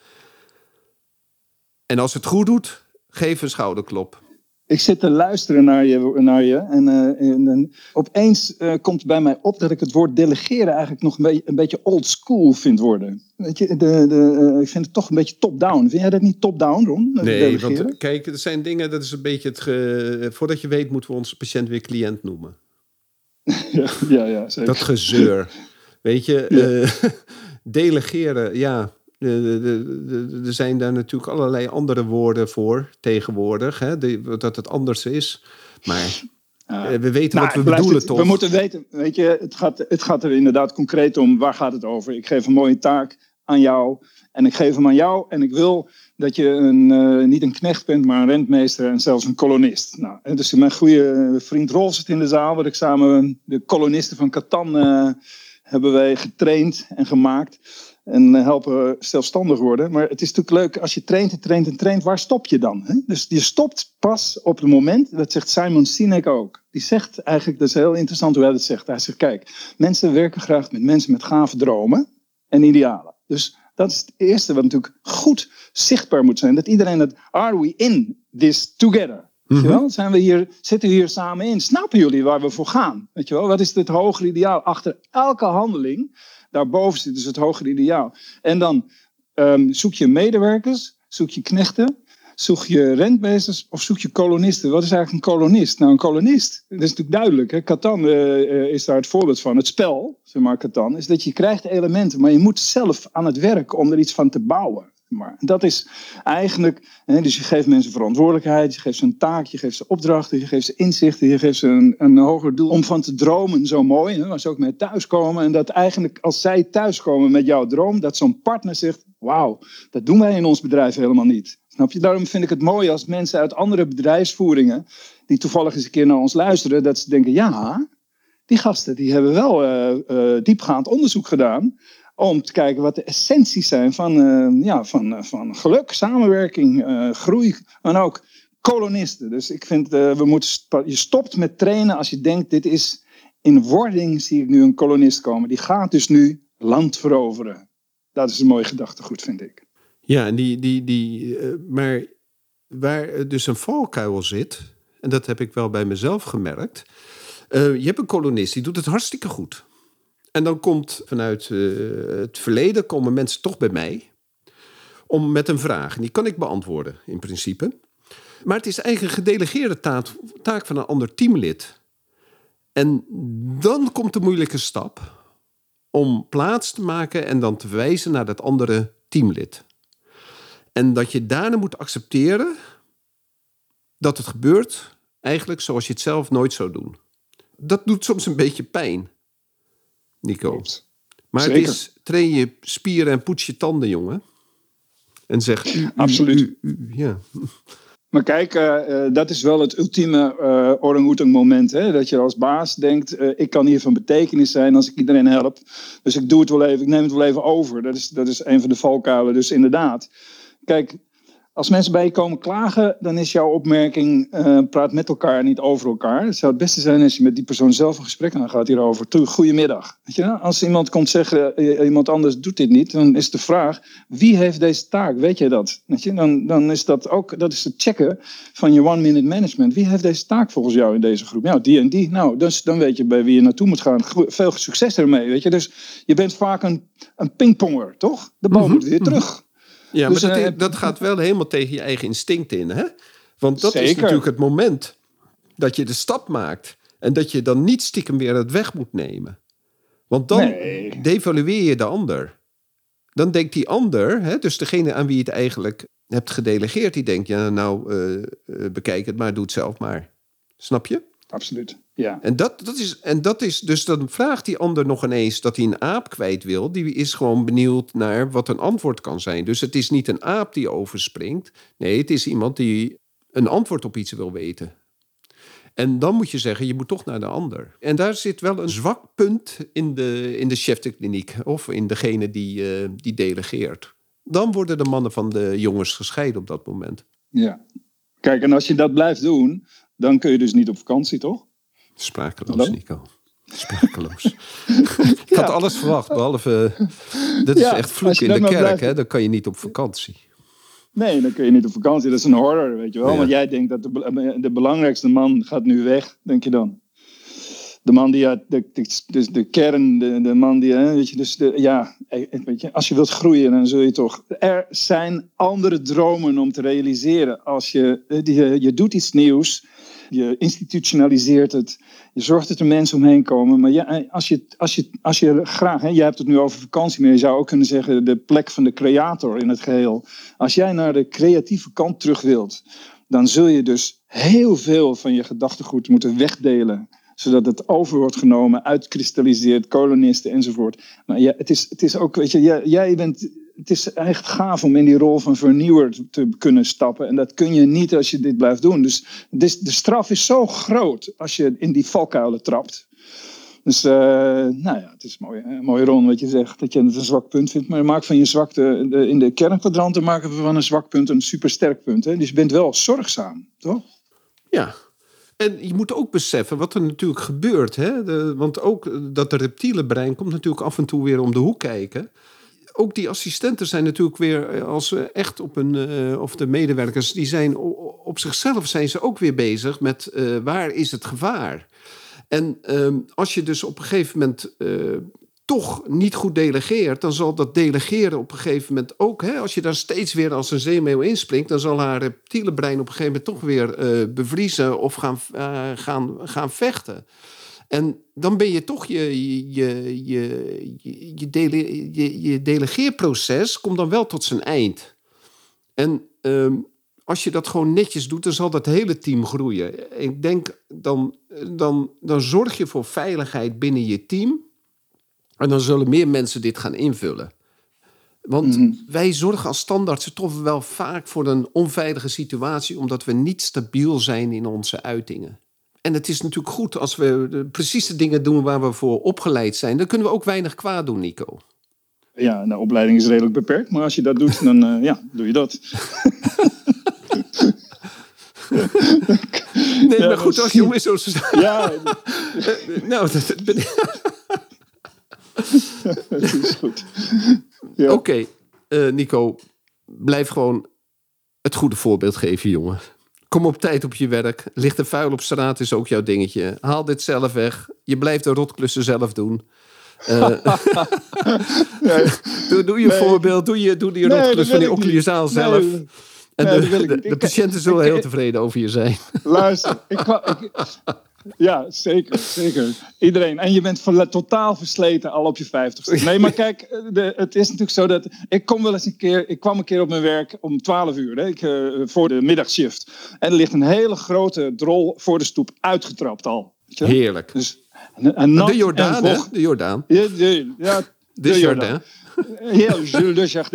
En als het goed doet, geef een schouderklop ik zit te luisteren naar je. Naar je en, uh, en, en opeens uh, komt bij mij op dat ik het woord delegeren eigenlijk nog een beetje, een beetje old school vind worden. Weet je, de, de, uh, ik vind het toch een beetje top-down. Vind jij dat niet top-down, Ron? Nee, want kijk, er zijn dingen, dat is een beetje het. Ge, voordat je weet, moeten we onze patiënt weer cliënt noemen. ja, [LAUGHS] ja, ja zeker. Dat gezeur. Weet je, ja. [LAUGHS] delegeren, ja er zijn daar natuurlijk allerlei andere woorden voor tegenwoordig, hè, dat het anders is. Maar uh, we weten wat we bedoelen, toch? We moeten weten, weet je, het gaat, het gaat er inderdaad concreet om, waar gaat het over? Ik geef een mooie taak aan jou en ik geef hem aan jou en ik wil dat je een, uh, niet een knecht bent, maar een rentmeester en zelfs een kolonist. Nou, dus mijn goede vriend Rolf zit in de zaal, waar ik samen de kolonisten van Catan uh, hebben wij getraind en gemaakt en eh, helpen zelfstandig worden. Maar het is natuurlijk leuk als je traint en traint en traint, waar stop je dan? Hè? Dus je stopt pas op het moment, dat zegt Simon Sinek ook. Die zegt eigenlijk, dat is heel interessant hoe hij dat zegt. Hij zegt, kijk, mensen werken graag met mensen met gave dromen en idealen. Dus dat is het eerste wat natuurlijk goed zichtbaar moet zijn. Dat iedereen het, are we in this together? Weet je mhm. wel? Zijn we hier, zitten we hier samen in? Snappen jullie waar we voor gaan? Weet je wel? Wat is het hogere ideaal? Achter elke handeling Daarboven zit dus het hogere ideaal. En dan um, zoek je medewerkers, zoek je knechten, Zoek je rentmeesters of zoek je kolonisten? Wat is eigenlijk een kolonist? Nou, een kolonist, dat is natuurlijk duidelijk. Hè? Catan uh, is daar het voorbeeld van. Het spel, zeg maar, Catan, is dat je krijgt elementen, maar je moet zelf aan het werk om er iets van te bouwen. Maar dat is eigenlijk, dus je geeft mensen verantwoordelijkheid, je geeft ze een taak, je geeft ze opdrachten, je geeft ze inzichten, je geeft ze een, een hoger doel om van te dromen, zo mooi, hè, waar ze ook mee thuiskomen. En dat eigenlijk als zij thuiskomen met jouw droom, dat zo'n partner zegt, wauw, dat doen wij in ons bedrijf helemaal niet. Snap je? Daarom vind ik het mooi als mensen uit andere bedrijfsvoeringen, die toevallig eens een keer naar ons luisteren, dat ze denken, ja, die gasten die hebben wel uh, uh, diepgaand onderzoek gedaan om te kijken wat de essenties zijn van, uh, ja, van, uh, van geluk, samenwerking, uh, groei en ook kolonisten. Dus ik vind, we moeten, je stopt met trainen als je denkt, dit is in wording, zie ik nu een kolonist komen. Die gaat dus nu land veroveren. Dat is een mooie gedachtegoed, vind ik. Ja, die, die, die, maar waar dus een valkuil zit, en dat heb ik wel bij mezelf gemerkt. je hebt een kolonist, die doet het hartstikke goed. En dan komt vanuit uh, het verleden komen mensen toch bij mij om met een vraag. En die kan ik beantwoorden in principe. Maar het is eigenlijk een gedelegeerde taak, taak van een ander teamlid. En dan komt de moeilijke stap om plaats te maken en dan te verwijzen naar dat andere teamlid. En dat je daarna moet accepteren dat het gebeurt eigenlijk zoals je het zelf nooit zou doen. Dat doet soms een beetje pijn. Nico. Maar het is, train je spieren en poets je tanden, jongen. En zeg... U, Absoluut. ja. [LAUGHS] Maar kijk, uh, dat is wel het ultieme uh, orang moment. Hè? Dat je als baas denkt, uh, ik kan hier van betekenis zijn als ik iedereen help. Dus ik doe het wel even, ik neem het wel even over. Dat is, dat is een van de valkuilen. Dus inderdaad, kijk, als mensen bij je komen klagen, dan is jouw opmerking: uh, praat met elkaar, niet over elkaar. Het zou het beste zijn als je met die persoon zelf een gesprek gaat hierover. Goedemiddag. Weet je, als iemand komt zeggen: uh, iemand anders doet dit niet, dan is de vraag: wie heeft deze taak? Weet je dat? Weet je, dan, dan is dat ook dat is het checken van je one-minute management. Wie heeft deze taak volgens jou in deze groep? Ja, die en die. Nou, dus dan weet je bij wie je naartoe moet gaan. Veel succes ermee. Weet je, dus je bent vaak een, een pingponger, toch? De bal mm moet weer terug. Ja, dus, maar dat, uh, dat, gaat wel helemaal tegen je eigen instinct in, hè? Want dat zeker. is natuurlijk het moment dat je de stap maakt. En dat je dan niet stiekem weer het weg moet nemen. Want dan nee. devalueer je de ander. Dan denkt die ander, hè, dus degene aan wie je het eigenlijk hebt gedelegeerd, die denkt, ja nou, uh, bekijk het maar, doe het zelf maar. Snap je? Absoluut. Ja. En, dat, dat is, en dat is, dus dan vraagt die ander nog ineens dat hij een aap kwijt wil. Die is gewoon benieuwd naar wat een antwoord kan zijn. Dus het is niet een aap die overspringt. Nee, het is iemand die een antwoord op iets wil weten. En dan moet je zeggen, je moet toch naar de ander. En daar zit wel een zwak punt in de, in de cheftekliniek. Of in degene die, uh, die delegeert. Dan worden de mannen van de jongens gescheiden op dat moment. Ja. Kijk, en als je dat blijft doen, dan kun je dus niet op vakantie, toch? Sprakeloos? Nico. Sprakeloos. [LAUGHS] ik had alles verwacht, behalve... Dit is ja, echt vloek in de kerk, blijft... hè? Dan kan je niet op vakantie. Nee, dan kun je niet op vakantie. Dat is een horror, weet je wel. Ja. Want jij denkt dat de, de belangrijkste man gaat nu weg, denk je dan. De man die, ja, de, de, dus de kern, de, de man die, hè, weet je, dus de, ja, eh, weet je, als je wilt groeien, dan zul je toch. Er zijn andere dromen om te realiseren. Als je, eh, je, je doet iets nieuws, je institutionaliseert het, je zorgt dat er mensen omheen komen. Maar ja, als, je, als, je, als je graag, hè, jij hebt het nu over vakantie, maar je zou ook kunnen zeggen de plek van de creator in het geheel. Als jij naar de creatieve kant terug wilt, dan zul je dus heel veel van je gedachtegoed moeten wegdelen zodat het over wordt genomen, uitkristalliseert, kolonisten enzovoort. Maar ja, het, is, het is ook, weet je, jij, jij bent het is echt gaaf om in die rol van vernieuwer te kunnen stappen. En dat kun je niet als je dit blijft doen. Dus de straf is zo groot als je in die valkuilen trapt. Dus uh, nou ja, het is mooi, een mooie Ron wat je zegt, dat je het een zwak punt vindt. Maar maak van je zwakte, in de kernkwadranten maken we van een zwak punt een supersterk punt. Hè? Dus je bent wel zorgzaam, toch? Ja, en je moet ook beseffen wat er natuurlijk gebeurt. Hè? Want ook dat reptiele brein komt natuurlijk af en toe weer om de hoek kijken ook die assistenten zijn natuurlijk weer, eh, als echt op een, uh, of de medewerkers, die zijn op zichzelf zijn ze ook weer bezig met uh, waar is het gevaar. En uh, als je dus op een gegeven moment toch niet goed delegeert, dan zal dat delegeren op een gegeven moment ook, hè, als je daar steeds weer als een zeemeeuw inspringt, dan zal haar reptiele brein op een gegeven moment toch weer eh, bevriezen of gaan, gaan, gaan vechten. En dan ben je toch je, je, je, je, je, dele, je, je delegeerproces komt dan wel tot zijn eind. En ehm, als je dat gewoon netjes doet, dan zal dat hele team groeien. Ik denk, dan, dan, dan zorg je voor veiligheid binnen je team. En dan zullen meer mensen dit gaan invullen. Want mhm. wij zorgen als standaards toch wel vaak voor een onveilige situatie, omdat we niet stabiel zijn in onze uitingen. En het is natuurlijk goed als we precies de dingen doen waar we voor opgeleid zijn. Dan kunnen we ook weinig kwaad doen, Nico. Ja, de opleiding is redelijk beperkt, maar als je dat doet, dan uh, ja, doe je dat. nee, maar goed, als jongens zo... Ja. nou, dat ben [LAUGHS] dat is goed. Ja. Oké, uh, Nico, blijf gewoon het goede voorbeeld geven, jongen. Kom op tijd op je werk. Ligt er vuil op straat is ook jouw dingetje. Haal dit zelf weg. Je blijft de rotklussen zelf doen. Uh, [LAUGHS] [LAUGHS] nee. doe, doe, je nee. voorbeeld. Doe je, doe die nee, rotklus van die occlusaal zelf. En de, de, de, patiënten zullen heel tevreden over je zijn. Luister, ik, ik, [LAUGHS] ja, zeker, zeker. Iedereen. En je bent totaal versleten al op je vijftigste. [LAUGHS] Nee, maar kijk, de, het is natuurlijk zo dat... Ik kom wel eens een keer... Ik kwam een keer op mijn werk om 12 uur. Hè, ik, uh, voor de middagshift. En er ligt een hele grote drol voor de stoep uitgetrapt al. Heerlijk. Dus, en, de Jordaan, hè? De Jordaan. Ja, de, ja, de, de Jordaan. Heel Jules Ja,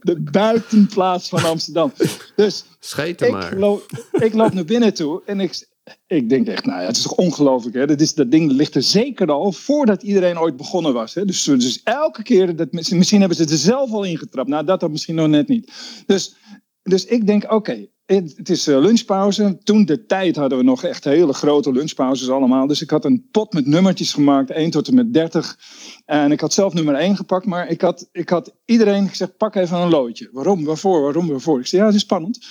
de buitenplaats van Amsterdam. Dus Scheten maar. Ik loop, ik loop naar binnen toe en ik, ik denk echt, nou ja, het is toch ongelooflijk. Hè? Dat, is, dat ding ligt er zeker al voordat iedereen ooit begonnen was. Hè? Dus, dus elke keer, dat, misschien hebben ze het er zelf al ingetrapt. Nou, dat dan misschien nog net niet. Dus, dus ik denk, oké, het, is eh, lunchpauze. Toen de tijd hadden we nog echt hele grote lunchpauzes allemaal. Dus ik had een pot met nummertjes gemaakt, 1 tot en met 30. En ik had zelf nummer 1 gepakt, maar ik had, ik had iedereen gezegd, pak even een loodje. Waarom, waarvoor, waarom, waarvoor? Ik zei, ja, het is spannend.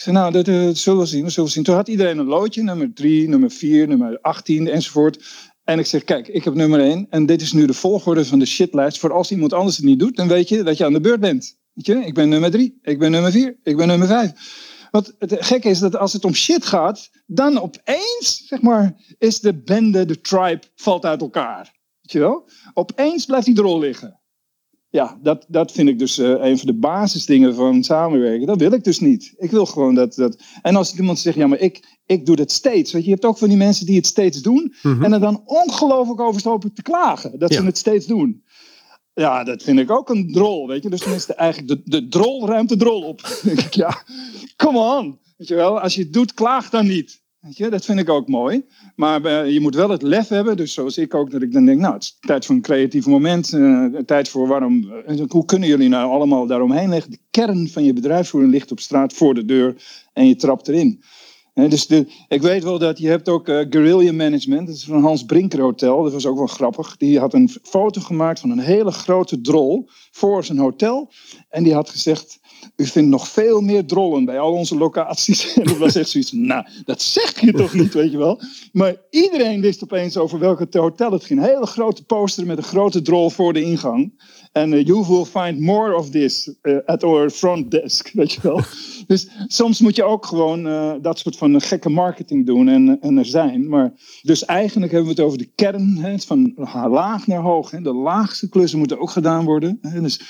Ik zei, nou, dat, dat zullen we zien, dat zullen we zien. Toen had iedereen een loodje, nummer 3, nummer 4, nummer 18 enzovoort. En ik zeg, kijk, ik heb nummer 1 en dit is nu de volgorde van de shitlijst. Voor als iemand anders het niet doet, dan weet je dat je aan de beurt bent. Weet je? Ik ben nummer 3, ik ben nummer 4, ik ben nummer 5. Want het gekke is dat als het om shit gaat, dan opeens, zeg maar, is de bende, de tribe, valt uit elkaar. Weet je wel? Opeens blijft die drol liggen. Ja, dat, dat vind ik dus uh, een van de basisdingen van samenwerken. Dat wil ik dus niet. Ik wil gewoon dat. dat... En als iemand zegt, ja, maar ik, ik doe dat steeds. Weet je, je hebt ook van die mensen die het steeds doen. Mhm. En er dan ongelooflijk over stoppen te klagen dat ze het steeds doen. Ja, dat vind ik ook een drol, weet je. Dus tenminste eigenlijk de, de drol ruimt de drol op. denk [LAUGHS] ik, ja, come on. Weet je wel, als je het doet, klaag dan niet. Weet dat vind ik ook mooi. Maar uh, je moet wel het lef hebben. Dus zoals ik ook, dat ik dan denk, nou, het is tijd voor een creatief moment. Uh, tijd voor waarom, uh, hoe kunnen jullie nou allemaal daaromheen leggen? De kern van je bedrijfsvoering ligt op straat voor de deur en je trapt erin dus ik weet wel dat je hebt ook uh, guerrilla management. Dat is van Hans Brinker Hotel. Dat was ook wel grappig. Die had een foto gemaakt van een hele grote drol voor zijn hotel. En die had gezegd, u vindt nog veel meer drollen bij al onze locaties. [LAUGHS] En dat was echt zoiets nou, dat zeg je toch niet, weet je wel. Maar iedereen wist opeens over welke hotel het ging. Een hele grote poster met een grote drol voor de ingang. En uh, you will find more of this uh, at our front desk, weet je wel. Dus soms moet je ook gewoon uh, dat soort van gekke marketing doen en, en er zijn. Maar, dus eigenlijk hebben we het over de kern, hè, van laag naar hoog. Hè. De laagste klussen moeten ook gedaan worden. Hè. Dus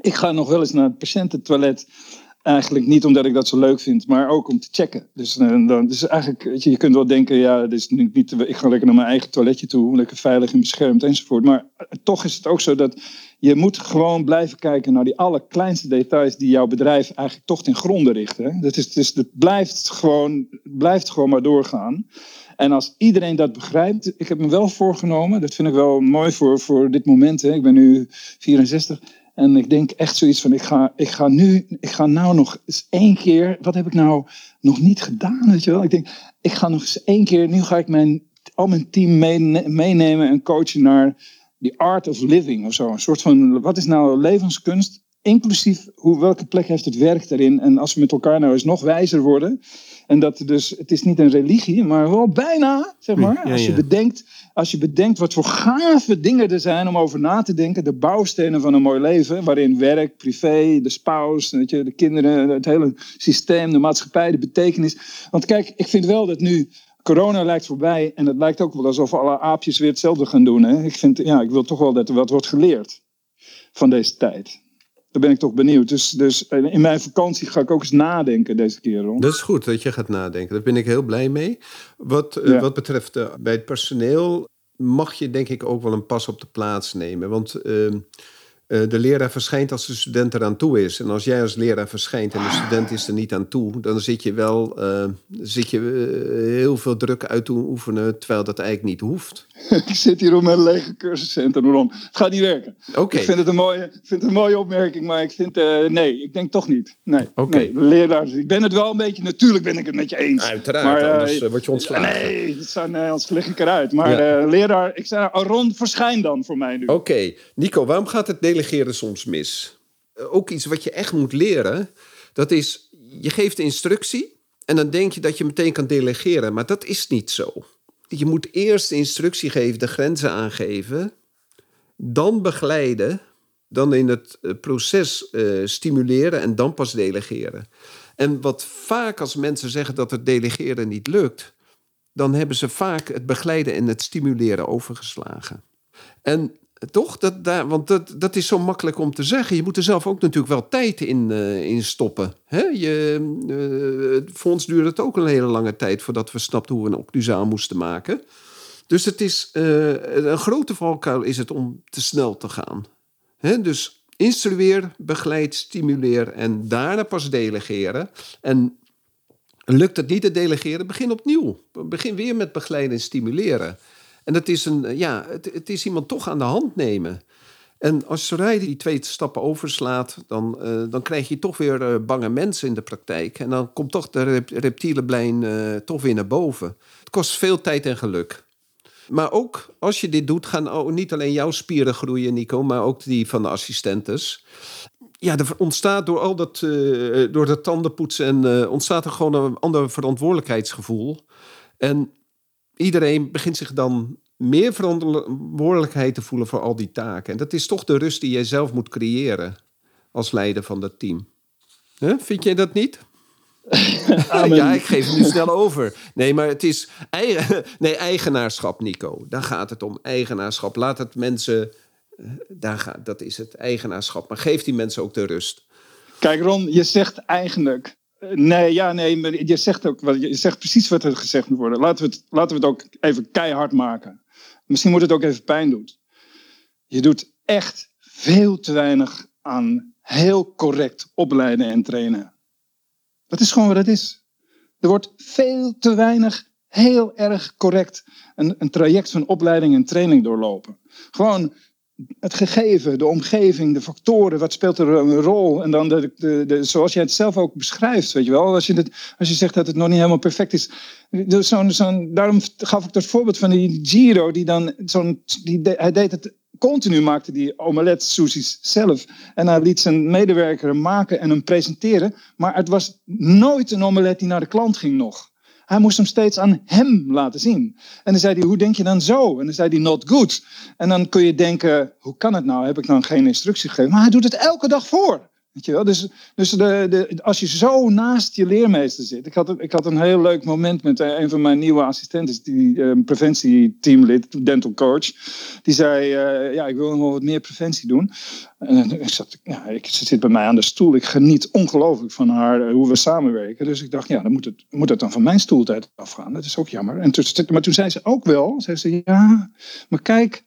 ik ga nog wel eens naar het patiëntentoilet. Eigenlijk niet omdat ik dat zo leuk vind, maar ook om te checken. Dus, dan, dus eigenlijk, je, kunt wel denken, ja, dit is niet, ik ga lekker naar mijn eigen toiletje toe, lekker veilig en beschermd enzovoort. Maar toch is het ook zo dat je moet gewoon blijven kijken naar die allerkleinste details die jouw bedrijf eigenlijk toch ten gronde richten. Dat, is, dus, dat blijft, gewoon, blijft gewoon maar doorgaan. En als iedereen dat begrijpt, ik heb me wel voorgenomen, dat vind ik wel mooi voor, voor dit moment. Hè. Ik ben nu 64 en ik denk echt zoiets van, ik ga, ik ga nu, ik ga nou nog eens één keer, wat heb ik nou nog niet gedaan, weet je wel? Ik denk, ik ga nog eens één keer, nu ga ik mijn, al mijn team meenemen en coachen naar the art of living of zo. Een soort van, wat is nou levenskunst? inclusief hoe, welke plek heeft het werk daarin. En als we met elkaar nou eens nog wijzer worden. En dat dus, het is niet een religie, maar wel bijna, zeg maar. Ja, als, je bedenkt, als je bedenkt wat voor gave dingen er zijn om over na te denken. De bouwstenen van een mooi leven, waarin werk, privé, de spouse, weet je, de kinderen, het hele systeem, de maatschappij, de betekenis. Want kijk, ik vind wel dat nu corona lijkt voorbij en het lijkt ook wel alsof alle aapjes weer hetzelfde gaan doen. Hè? Ik, vind, ja, ik wil toch wel dat er wat wordt geleerd van deze tijd. Daar ben ik toch benieuwd. Dus, dus in mijn vakantie ga ik ook eens nadenken deze keer. Ron. Dat is goed dat je gaat nadenken. Daar ben ik heel blij mee. Wat, eh, wat betreft eh, bij het personeel mag je denk ik ook wel een pas op de plaats nemen. Want ehm, eh, de leraar verschijnt als de student eraan toe is. En als jij als leraar verschijnt en de student is er niet aan toe... dan zit je wel eh, zit je, eh, heel veel druk uit te oefenen... terwijl dat eigenlijk niet hoeft. [LAUGHS] ik zit hier op mijn lege cursuscentrum, Ron. Het gaat niet werken. Oké, Ik vind het, een mooie, vind het een mooie opmerking, maar ik vind... eh, nee, ik denk toch niet. Nee, Oké. nee, leraars. Ik ben het wel een beetje... Natuurlijk ben ik het met je eens. uiteraard. Maar, anders word je ontslagen. Nee, dat zou, nee, anders lig ik eruit. Maar Ja. eh, leraar, ik zei, oh, Ron, verschijn dan voor mij nu. Oké, Nico, waarom gaat het delegeren soms mis? Eh, Ook iets wat je echt moet leren, dat is, je geeft instructie en dan denk je dat je meteen kan delegeren, maar dat is niet zo. Je moet eerst de instructie geven, de grenzen aangeven, dan begeleiden, dan in het eh, proces eh, stimuleren en dan pas delegeren. En wat vaak als mensen zeggen dat het delegeren niet lukt, dan hebben ze vaak het begeleiden en het stimuleren overgeslagen. En toch, dat, want dat, dat is zo makkelijk om te zeggen. Je moet er zelf ook natuurlijk wel tijd in, eh, in stoppen. Hè? Je, eh, voor ons duurde het ook een hele lange tijd voordat we snapten hoe we een occlusaal moesten maken. Dus het is, eh, een grote valkuil is het om te snel te gaan. Hè? Dus instrueer, begeleid, stimuleer en daarna pas delegeren. En lukt het niet te delegeren, begin opnieuw. Begin weer met begeleiden en stimuleren. En het is, een, ja, het, het is iemand toch aan de hand nemen. En als Soraya die twee stappen overslaat, dan, eh, dan krijg je toch weer eh, bange mensen in de praktijk. En dan komt toch de rep- reptiele eh, toch weer naar boven. Het kost veel tijd en geluk. Maar ook als je dit doet, gaan niet alleen jouw spieren groeien, Nico, maar ook die van de assistentes. Ja, er ontstaat door al dat, eh, door dat tandenpoetsen en eh, ontstaat er gewoon een ander verantwoordelijkheidsgevoel. En iedereen begint zich dan meer verantwoordelijkheid te voelen voor al die taken. En dat is toch de rust die jij zelf moet creëren als leider van dat team. Vind jij dat niet? [LAUGHS] Ja, ik geef het nu snel over. Nee, maar het is eigen, [LAUGHS] nee, eigenaarschap, Nico. Daar gaat het om, eigenaarschap. Laat het mensen... eh, Daar gaat, dat is het, eigenaarschap. Maar geef die mensen ook de rust. Kijk, Ron, je zegt eigenlijk. Nee, ja, nee, je zegt ook je zegt precies wat er gezegd moet worden. Laten we, het, laten we het ook even keihard maken. Misschien moet het ook even pijn doen. Je doet echt veel te weinig aan heel correct opleiden en trainen. Dat is gewoon wat het is. Er wordt veel te weinig heel erg correct een, een traject van opleiding en training doorlopen. Gewoon het gegeven, de omgeving, de factoren, wat speelt er een rol? En dan de, de, zoals jij het zelf ook beschrijft, weet je wel. Als je, het, als je zegt dat het nog niet helemaal perfect is. Daarom gaf ik dat voorbeeld van die Giro, die dan zo'n, hij deed het continu, maakte die omelet sushis zelf. En hij liet zijn medewerker maken en hem presenteren. Maar het was nooit een omelet die naar de klant ging nog. Hij moest hem steeds aan hem laten zien. En dan zei hij, hoe denk je dan zo? En dan zei hij, not good. En dan kun je denken, hoe kan het nou? Heb ik dan geen instructie gegeven? Maar hij doet het elke dag voor. Dus, dus de, de, als je zo naast je leermeester zit. Ik had, ik had een heel leuk moment met eh, een van mijn nieuwe assistenten, die eh, preventieteamlid, dental coach. Die zei, eh, ja, ik wil nog wat meer preventie doen. En ik, zat, ja, ik, ze zit bij mij aan de stoel. Ik geniet ongelooflijk van haar, hoe we samenwerken. Dus ik dacht, ja, dan moet het, moet het dan van mijn stoeltijd afgaan. Dat is ook jammer. En toen, maar toen zei ze ook wel, zei ze, ja, maar kijk,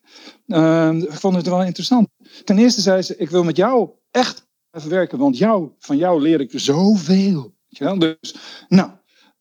ik vond het wel interessant. Ten eerste zei ze, ik wil met jou echt werken, want jou, van jou leer ik zoveel. Weet je wel? Dus, nou,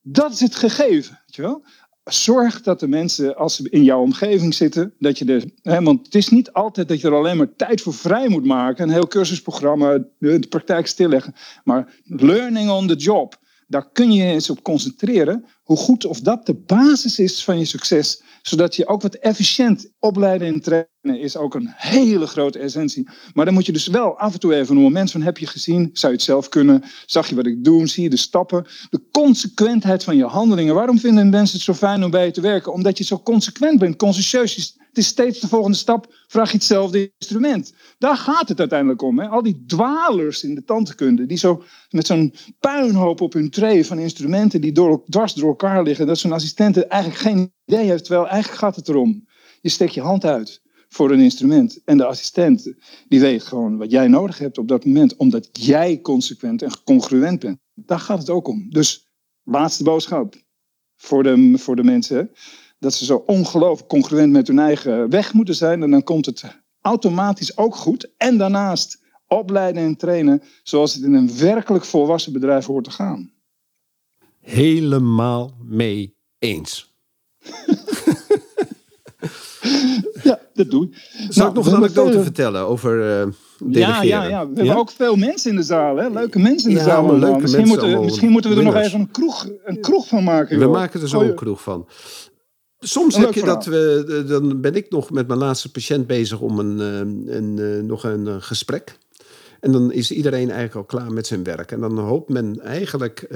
dat is het gegeven. Weet je wel? Zorg dat de mensen, als ze in jouw omgeving zitten, dat je er. Hè, want het is niet altijd dat je er alleen maar tijd voor vrij moet maken. Een heel cursusprogramma, de praktijk stilleggen. Maar learning on the job. Daar kun je eens op concentreren. Hoe goed of dat de basis is van je succes. Zodat je ook wat efficiënt opleiden en trainen is ook een hele grote essentie. Maar dan moet je dus wel af en toe even een moment van heb je gezien? Zou je het zelf kunnen? Zag je wat ik doe? Zie je de stappen? De consequentheid van je handelingen. Waarom vinden mensen het zo fijn om bij je te werken? Omdat je zo consequent bent, conscientieus. Het is steeds de volgende stap. Vraag je hetzelfde instrument. Daar gaat het uiteindelijk om. Hè? Al die dwalers in de tandheelkunde. Die zo met zo'n puinhoop op hun tray van instrumenten. Die door, dwars door elkaar liggen. Dat zo'n assistent eigenlijk geen idee heeft. Terwijl eigenlijk gaat het erom. Je steekt je hand uit voor een instrument. En de assistent die weet gewoon wat jij nodig hebt op dat moment. Omdat jij consequent en congruent bent. Daar gaat het ook om. Dus laatste boodschap voor de, voor de mensen dat ze zo ongelooflijk congruent met hun eigen weg moeten zijn. En dan komt het automatisch ook goed. En daarnaast opleiden en trainen zoals het in een werkelijk volwassen bedrijf hoort te gaan. Helemaal mee eens. [LAUGHS] ja, dat doe ik. Zal nou, ik nog een anekdote vertellen over uh? Ja, ja, ja. we hebben ook veel mensen in de zaal. Hè? Leuke mensen in de zaal. Leuke misschien, moeten, misschien moeten we er nog even een kroeg, een kroeg van maken. We maken er zo een kroeg van. Soms heb je dat we, dan ben ik nog met mijn laatste patiënt bezig om een, eh, een, een, eh, nog een eh, gesprek. En dan is iedereen eigenlijk al klaar met zijn werk. En dan hoopt men eigenlijk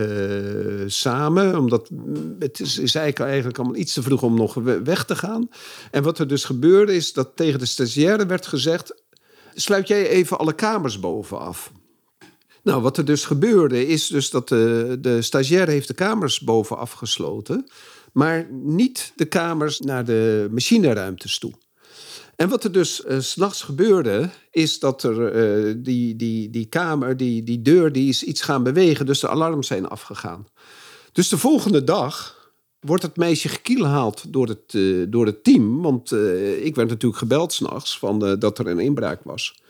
samen, omdat het is, is eigenlijk, eigenlijk allemaal iets te vroeg om nog weg te gaan. En wat er dus gebeurde is dat tegen de stagiaire werd gezegd: sluit jij even alle kamers bovenaf. Nou, wat er dus gebeurde is dus dat de, de stagiaire heeft de kamers bovenaf gesloten maar niet de kamers naar de machineruimtes toe. En wat er dus uh, s'nachts gebeurde, is dat er uh, die, die, die kamer, die, die deur, die is iets gaan bewegen. Dus de alarms zijn afgegaan. Dus de volgende dag wordt het meisje gekielhaald door het, uh, door het team. Want ik werd natuurlijk gebeld s'nachts dat er een inbraak was.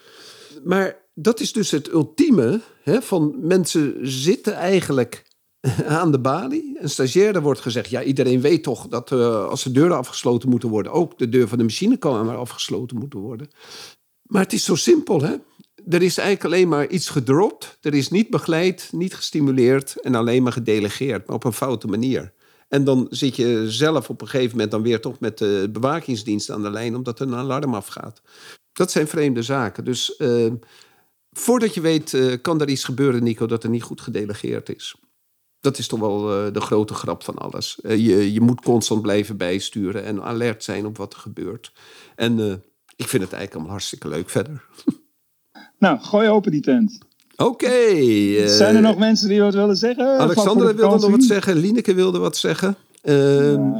Maar dat is dus het ultieme hè, van mensen zitten eigenlijk [LAUGHS] aan de balie. Een stagiaire wordt gezegd: ja, iedereen weet toch dat uh, als de deuren afgesloten moeten worden, ook de deur van de machinekamer afgesloten moeten worden. Maar het is zo simpel, hè? Er is eigenlijk alleen maar iets gedropt. Er is niet begeleid, niet gestimuleerd en alleen maar gedelegeerd, maar op een foute manier. En dan zit je zelf op een gegeven moment dan weer toch met de bewakingsdienst aan de lijn, omdat er een alarm afgaat. Dat zijn vreemde zaken. Dus uh, voordat je weet, uh, kan er iets gebeuren, Nico, dat er niet goed gedelegeerd is dat is toch wel uh, de grote grap van alles. Uh, je, je moet constant blijven bijsturen en alert zijn op wat er gebeurt. En uh, ik vind het eigenlijk allemaal hartstikke leuk verder. [LAUGHS] Nou, gooi open die tent. Oké. Okay, Zijn er nog mensen die wat willen zeggen? Alexander wilde nog wat zeggen. Lineke wilde wat zeggen. Ehm,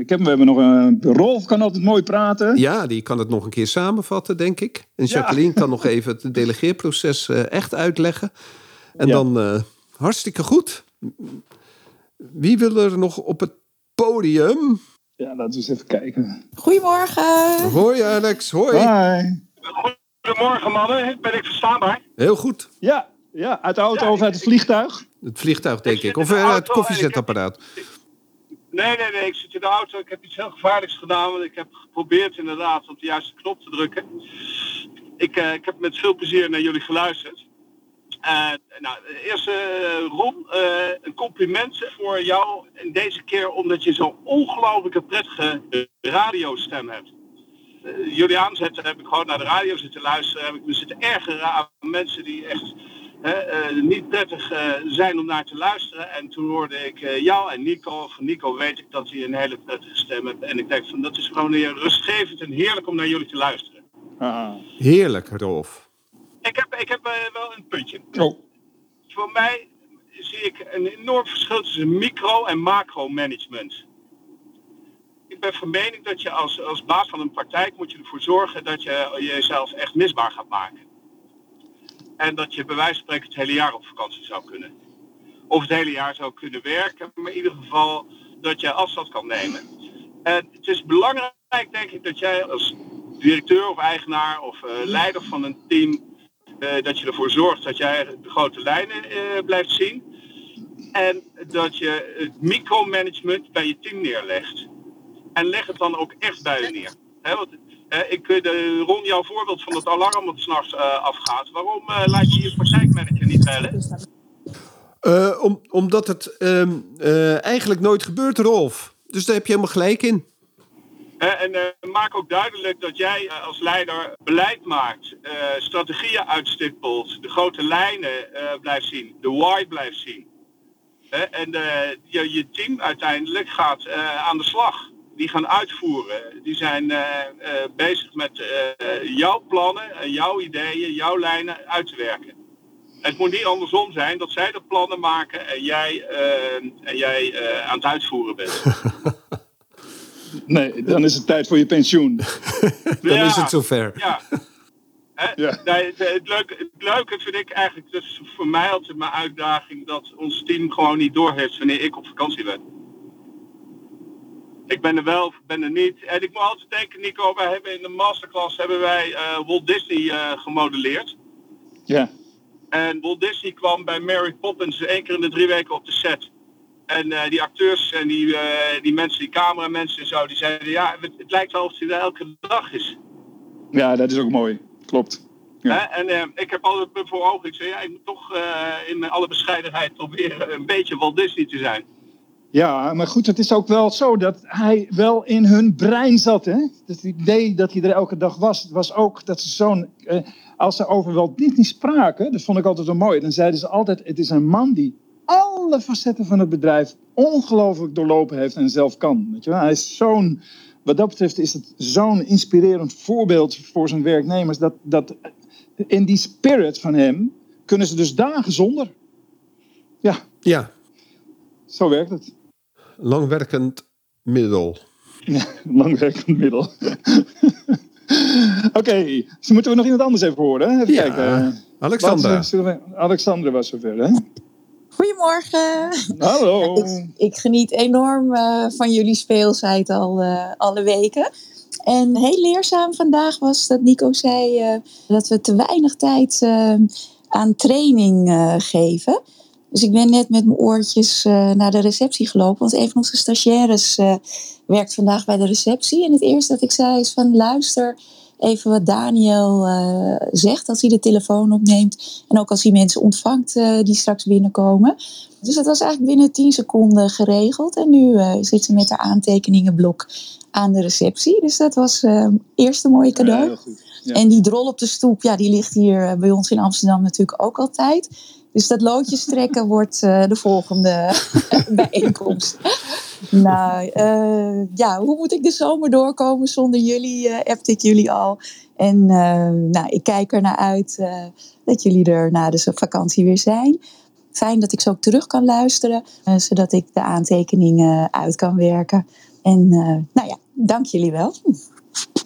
ik heb, we hebben nog een... Rolf kan altijd mooi praten. Ja, die kan het nog een keer samenvatten, denk ik. En Jacqueline kan nog even het delegeerproces echt uitleggen. En ja. dan hartstikke goed. Wie wil er nog op het podium? Ja, laten we eens even kijken. Goedemorgen. Hoi Alex, hoi. Hi. Goedemorgen mannen, ben ik verstaanbaar? Heel goed. Ja, ja uit de auto of uit het vliegtuig? Het vliegtuig denk ik, of uit het koffiezetapparaat. Nee, nee, nee, ik zit in de auto. Ik heb iets heel gevaarlijks gedaan, want ik heb geprobeerd inderdaad op de juiste knop te drukken. Ik, uh, ik heb met veel plezier naar jullie geluisterd. Uh, nou, eerst uh, Ron, uh, een compliment voor jou en deze keer omdat je zo'n ongelooflijke prettige radiostem hebt. jullie aanzetten heb ik gewoon naar de radio zitten luisteren, heb ik me zitten ergeren aan mensen die echt niet prettig zijn om naar te luisteren. En toen hoorde ik jou en Nico, van Nico weet ik dat hij een hele prettige stem heeft. En ik denk van dat is gewoon weer rustgevend en heerlijk om naar jullie te luisteren. Ah. Heerlijk, Rolf. Ik heb, ik heb uh, wel een puntje. Oh. Voor mij zie ik een enorm verschil tussen micro- en macro-management. Ik ben van mening dat je als, als baas van een praktijk moet je ervoor zorgen dat je jezelf echt misbaar gaat maken. En dat je bij wijze van spreken het hele jaar op vakantie zou kunnen. Of het hele jaar zou kunnen werken, maar in ieder geval dat je afstand kan nemen. En het is belangrijk, denk ik, dat jij als directeur of eigenaar of uh, leider van een team dat je ervoor zorgt dat jij de grote lijnen uh, blijft zien. En dat je het micromanagement bij je team neerlegt. En leg het dan ook echt bij je neer. He, want, uh, ik, de, Ron, jouw voorbeeld van het alarm dat s'nachts afgaat. Waarom laat je je praktijkmanager niet bellen? Uh, om, omdat het um, uh, eigenlijk nooit gebeurt, Rolf. Dus daar heb je helemaal gelijk in. En uh, maak ook duidelijk dat jij als leider beleid maakt, strategieën uitstippelt, de grote lijnen blijft zien, de why blijft zien. en je, je, team uiteindelijk gaat aan de slag. Die gaan uitvoeren. Die zijn bezig met jouw plannen, jouw ideeën, jouw lijnen uit te werken. Het moet niet andersom zijn dat zij de plannen maken en jij, en jij aan het uitvoeren bent. [LAUGHS] Nee, dan is het tijd voor je pensioen. [LAUGHS] dan ja, is het zover. Ja. ja. Nee, het, leuke, het leuke vind ik eigenlijk, dat is voor mij altijd mijn uitdaging, dat ons team gewoon niet doorheeft wanneer ik op vakantie ben. Ik ben er wel of ben er niet. En ik moet altijd denken, Nico, wij hebben in de masterclass hebben wij uh, Walt Disney uh, gemodelleerd. Ja. En Walt Disney kwam bij Mary Poppins één keer in de drie weken op de set. En uh, die acteurs en die, uh, die mensen, die cameramensen en zo, die zeiden ja, het, het lijkt wel of hij er elke dag is. Ja, dat is ook mooi. Klopt. Ja. En uh, ik heb altijd voor ogen, ik zei ja, ik moet toch in alle bescheidenheid proberen een beetje Walt Disney te zijn. Ja, maar goed, het is ook wel zo dat hij wel in hun brein zat. Hè? Het idee dat hij er elke dag was, het was ook dat ze zo'n... als ze over Walt Disney spraken, dat vond ik altijd zo mooi. Dan zeiden ze altijd, het is een man die alle facetten van het bedrijf ongelooflijk doorlopen heeft en zelf kan. Weet je wel? Hij is zo'n, wat dat betreft is het zo'n inspirerend voorbeeld voor zijn werknemers. Dat, dat in die spirit van hem kunnen ze dus dagen zonder. Ja. Ja. Zo werkt het. Langwerkend middel. Ja, langwerkend middel. [LAUGHS] Oké, okay, dus moeten we nog iemand anders even horen. Even ja, kijken. Alexandra. Alexandra was zover, hè? Goedemorgen. Hallo. ik, ik, geniet enorm uh, van jullie speelsheid al uh, alle weken. En heel leerzaam vandaag was dat Nico zei uh, dat we te weinig tijd aan training geven. Dus ik ben net met mijn oortjes naar de receptie gelopen. Want een van onze stagiaires werkt vandaag bij de receptie. En het eerste dat ik zei is van luister even wat Daniel uh, zegt als hij de telefoon opneemt. En ook als hij mensen ontvangt uh, die straks binnenkomen. Dus dat was eigenlijk binnen 10 seconden geregeld. En nu uh, zit ze met haar aantekeningenblok aan de receptie. Dus dat was het eerste mooie cadeau. Ja, En die drol op de stoep, ja, die ligt hier bij ons in Amsterdam natuurlijk ook altijd. Dus dat loodjes trekken [LAUGHS] wordt de volgende [LAUGHS] bijeenkomst. Nou, uh, ja, hoe moet ik de zomer doorkomen zonder jullie? Uh, appte ik jullie al. En uh, nou, ik kijk er naar uit dat jullie er na de vakantie weer zijn. Fijn dat ik zo ook terug kan luisteren, zodat ik de aantekeningen uit kan werken. En nou ja, dank jullie wel.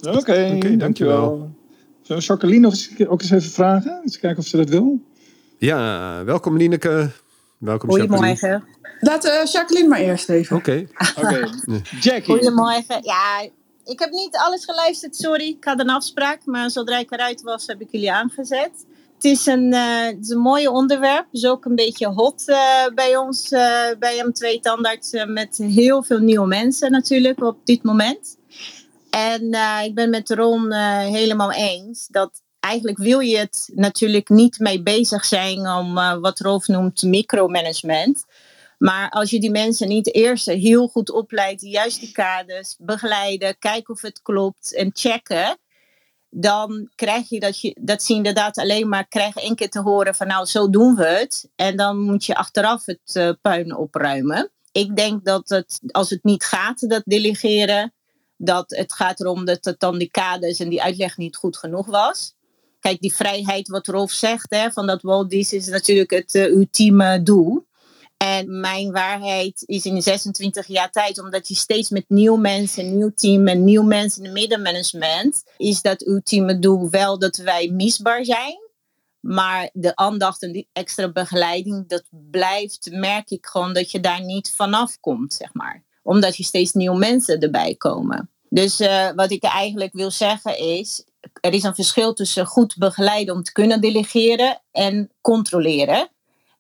Oké, okay, okay, dankjewel. Zou Jacqueline nog eens, ook eens even vragen? Eens kijken of ze dat wil. Ja, welkom Lineke. Welkom Goedemorgen. Laat uh, Jacqueline maar eerst even. Oké. Okay. [LAUGHS] Jackie. Goedemorgen. Ja, ik heb niet alles geluisterd, sorry. Ik had een afspraak, maar zodra ik eruit was, heb ik jullie aangezet. Het is een, uh, het is een mooie onderwerp. Het is ook een beetje hot uh, bij ons, bij M2 Tandarts, met heel veel nieuwe mensen natuurlijk op dit moment. En ik ben met Ron helemaal eens dat eigenlijk wil je het natuurlijk niet mee bezig zijn om wat Rolf noemt micromanagement. Maar als je die mensen niet eerst heel goed opleidt, juist die kaders, begeleiden, kijken of het klopt en checken, dan krijg je dat, je, dat ze inderdaad alleen maar krijgen één keer te horen van nou, zo doen we het. En dan moet je achteraf het uh, puin opruimen. Ik denk dat het, als het niet gaat, dat delegeren, dat het gaat erom dat het dan die kaders en die uitleg niet goed genoeg was. Kijk, die vrijheid wat Rolf zegt, hè, van dat Walt Disney is natuurlijk het uh, ultieme doel. En mijn waarheid is in 26 jaar tijd, omdat je steeds met nieuw mensen, nieuw team en nieuw mensen in het middenmanagement, is dat ultieme doel wel dat wij misbaar zijn. Maar de aandacht en die extra begeleiding, dat blijft, merk ik gewoon dat je daar niet vanaf komt, zeg maar. Omdat je steeds nieuwe mensen erbij komen. Dus uh, wat ik eigenlijk wil zeggen is, er is een verschil tussen goed begeleiden om te kunnen delegeren en controleren.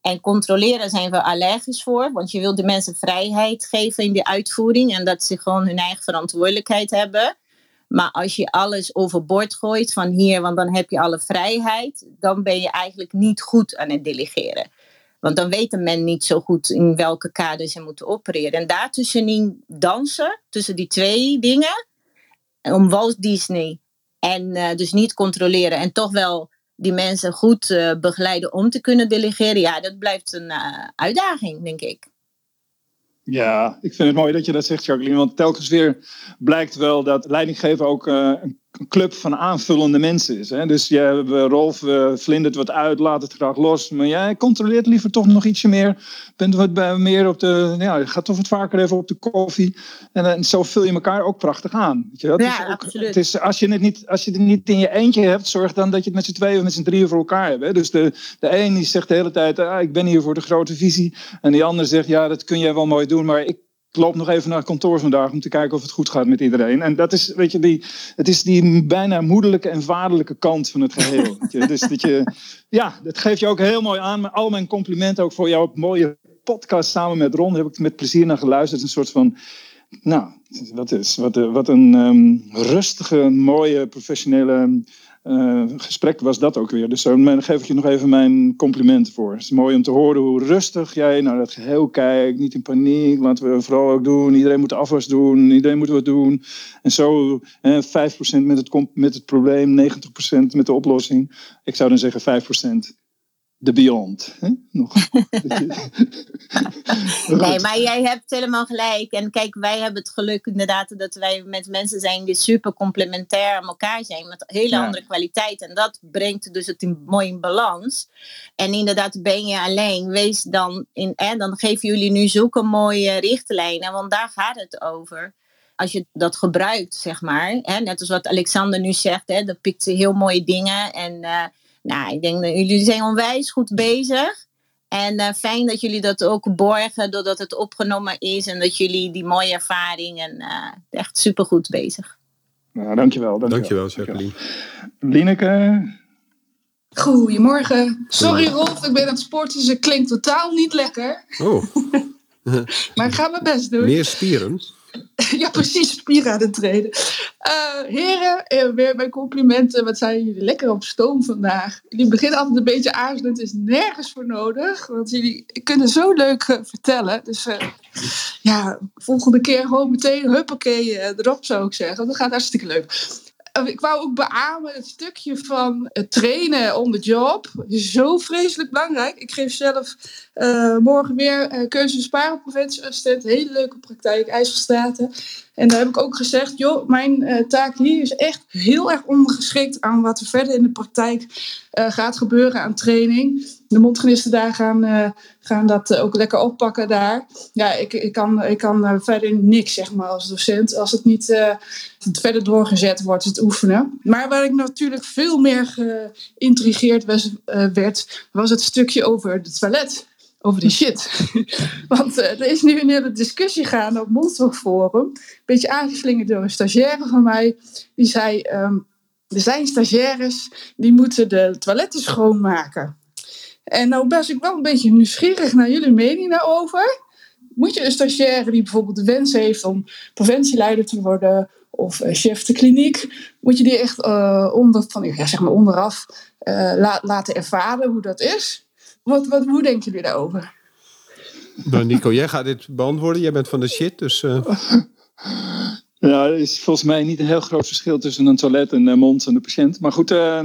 En controleren zijn we allergisch voor, want je wil de mensen vrijheid geven in de uitvoering en dat ze gewoon hun eigen verantwoordelijkheid hebben. Maar als je alles overboord gooit van hier, want dan heb je alle vrijheid, dan ben je eigenlijk niet goed aan het delegeren. Want dan weet men niet zo goed in welke kader ze moeten opereren. En daartussenin dansen, tussen die twee dingen, om Walt Disney en uh, dus niet controleren en toch wel die mensen goed uh, begeleiden om te kunnen delegeren, ja, dat blijft een uh, uitdaging, denk ik. Ja, ik vind het mooi dat je dat zegt, Jacqueline. Want telkens weer blijkt wel dat leidinggeven ook club van aanvullende mensen is. Hè? Dus jij, Rolf uh, vlindert wat uit, laat het graag los. Maar jij controleert liever toch nog ietsje meer. Bent wat meer op de. Ja, gaat toch wat vaker even op de koffie. En, en zo vul je elkaar ook prachtig aan. Weet je? Ja, is ook, absoluut. Het is, als, je het niet, als je het niet in je eentje hebt, zorg dan dat je het met z'n tweeën of met z'n drieën voor elkaar hebt. Hè? Dus de, de een die zegt de hele tijd: ah, ik ben hier voor de grote visie. En die ander zegt: ja, dat kun jij wel mooi doen, maar ik loop nog even naar het kantoor vandaag om te kijken of het goed gaat met iedereen. En dat is, weet je, die, het is die bijna moederlijke en vaderlijke kant van het geheel. [LAUGHS] Dus dat je, ja, dat geeft je ook heel mooi aan. Al mijn complimenten ook voor jouw mooie podcast samen met Ron. Daar heb ik met plezier naar geluisterd. Een soort van, nou, wat, is, wat, wat een um, rustige, mooie, professionele uh, gesprek was dat ook weer. Dus daar geef ik je nog even mijn complimenten voor. Het is mooi om te horen hoe rustig jij naar het geheel kijkt. Niet in paniek. Laten we vooral ook doen. Iedereen moet afwas doen. Iedereen moet wat doen. En zo eh, 5% met het, met het probleem, 90% met de oplossing. Ik zou dan zeggen 5% de beyond. Hè? Nog. [LAUGHS] nee, maar jij hebt helemaal gelijk. En kijk, wij hebben het geluk inderdaad dat wij met mensen zijn die super complementair aan elkaar zijn. Met hele ja. andere kwaliteit. En dat brengt dus het in, mooi in balans. En inderdaad, ben je alleen, wees dan in. En dan geven jullie nu zulke mooie richtlijnen. Want daar gaat het over als je dat gebruikt, zeg maar. Hè, net als wat Alexander nu zegt, hè, dat pikt heel mooie dingen. En uh, nou, ik denk dat jullie zijn onwijs goed bezig. En uh, fijn dat jullie dat ook borgen doordat het opgenomen is. En dat jullie die mooie ervaring en uh, echt supergoed bezig. Nou, dankjewel. Dankjewel, dankjewel Jacqueline. Lineke? Goedemorgen. Sorry Rolf, ik ben aan het sporten, dus het klinkt totaal niet lekker. Oh. [LAUGHS] maar ik ga mijn best doen. Meer spieren? [LAUGHS] ja, precies, het treden. Uh, heren, uh, weer mijn complimenten. Wat zijn jullie lekker op stoom vandaag? Jullie beginnen altijd een beetje aarzelend. Is nergens voor nodig. Want jullie kunnen zo leuk uh, vertellen. Dus ja, volgende keer gewoon meteen huppakee erop zou ik zeggen. Dat gaat hartstikke leuk. Ik wou ook beamen het stukje van het trainen on the job. Zo vreselijk belangrijk. Ik geef zelf uh, morgen weer uh, keuze- en sparenpreventieassistent. Hele leuke praktijk, IJsselstraten. En daar heb ik ook gezegd, joh, mijn uh, taak hier is echt heel erg ondergeschikt aan wat er verder in de praktijk gaat gebeuren aan training. De mondgenisten daar gaan, gaan dat ook lekker oppakken daar. Ja, ik, ik kan, ik kan verder niks, zeg maar, als docent. Als het niet verder doorgezet wordt, het oefenen. Maar waar ik natuurlijk veel meer geïntrigeerd was, werd, was het stukje over het toilet over die shit. [LAUGHS] Want uh, er is nu een hele discussie gaande op Monster Forum. Een beetje aangeslingerd door een stagiaire van mij. Die zei, um, er zijn stagiaires die moeten de toiletten schoonmaken. En nou ben ik wel een beetje nieuwsgierig naar jullie mening daarover. Moet je een stagiaire die bijvoorbeeld de wens heeft om preventieleider te worden... of uh, chef de kliniek, moet je die echt uh, onder, van, ja, zeg maar onderaf la laten ervaren hoe dat is... Wat, wat, hoe denken jullie daarover? Nou, Nico, jij gaat dit beantwoorden. Jij bent van de shit, dus... Uh... [LAUGHS] Ja, er is volgens mij niet een heel groot verschil tussen een toilet en de mond en de patiënt. Maar goed, uh,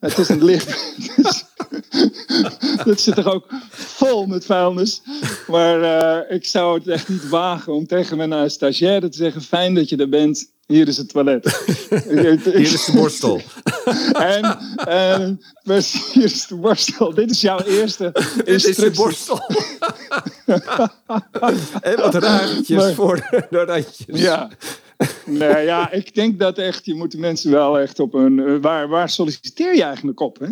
het is een licht. [LAUGHS] dus, [LAUGHS] dat zit er ook vol met vuilnis. Maar uh, ik zou het echt niet wagen om tegen mijn stagiaire te zeggen... fijn dat je er bent, hier is het toilet. [LAUGHS] hier is de borstel. [LAUGHS] en, en hier is de borstel. Dit is jouw eerste [LAUGHS] Dit is de borstel. en wat maar, voor de randjes. Ja. Nee, ja, ik denk dat echt, je moet de mensen wel echt op een... Waar, waar solliciteer je eigenlijk op? Hè?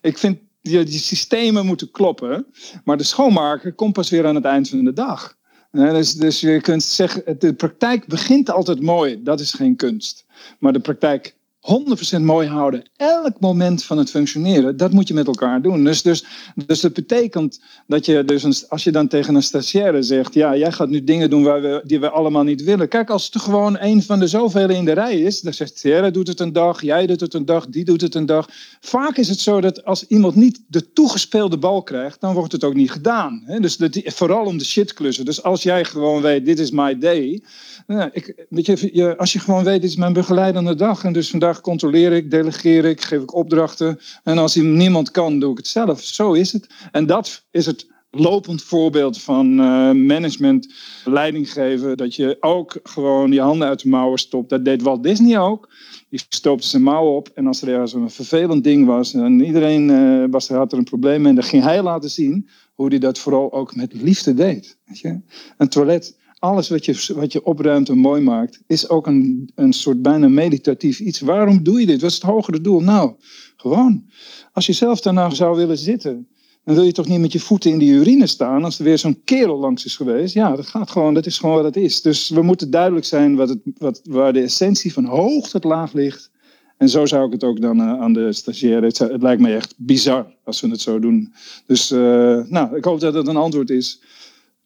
Ik vind, die, die systemen moeten kloppen. Maar de schoonmaker komt pas weer aan het eind van de dag. Dus, dus je kunt zeggen, de praktijk begint altijd mooi. Dat is geen kunst. Maar de praktijk 100% mooi houden. Elk moment van het functioneren, dat moet je met elkaar doen. Dus, dus, dus dat betekent dat je, dus als je dan tegen een stagiaire zegt: Ja, jij gaat nu dingen doen waar we, die we allemaal niet willen. Kijk, als het gewoon een van de zoveel in de rij is, dan zegt Sierra doet het een dag, jij doet het een dag, die doet het een dag. Vaak is het zo dat als iemand niet de toegespeelde bal krijgt, dan wordt het ook niet gedaan. Hè? Dus dat, vooral om de shitklussen. Dus als jij gewoon weet: Dit is my day. Nou, ik, weet je, als je gewoon weet: Dit is mijn begeleidende dag en dus vandaag controleer ik, delegeer ik, geef ik opdrachten. En als niemand kan, doe ik het zelf. Zo is het. En dat is het lopend voorbeeld van uh, management, leiding geven. Dat je ook gewoon je handen uit de mouwen stopt. Dat deed Walt Disney ook. Die stoopte zijn mouwen op. En als er ergens een vervelend ding was en iedereen uh, was, had er een probleem mee, dan ging hij laten zien hoe hij dat vooral ook met liefde deed. Weet je? Een toilet alles wat je, wat je opruimt en mooi maakt, is ook een, een soort bijna meditatief iets. Waarom doe je dit? Wat is het hogere doel? Nou, gewoon. Als je zelf daarna zou willen zitten, dan wil je toch niet met je voeten in die urine staan als er weer zo'n kerel langs is geweest. Ja, dat gaat gewoon, dat is gewoon wat het is. Dus we moeten duidelijk zijn wat het, wat, waar de essentie van hoog tot laag ligt. En zo zou ik het ook dan uh, aan de stagiaire. Het, lijkt me echt bizar als we het zo doen. Dus uh, nou, ik hoop dat het een antwoord is.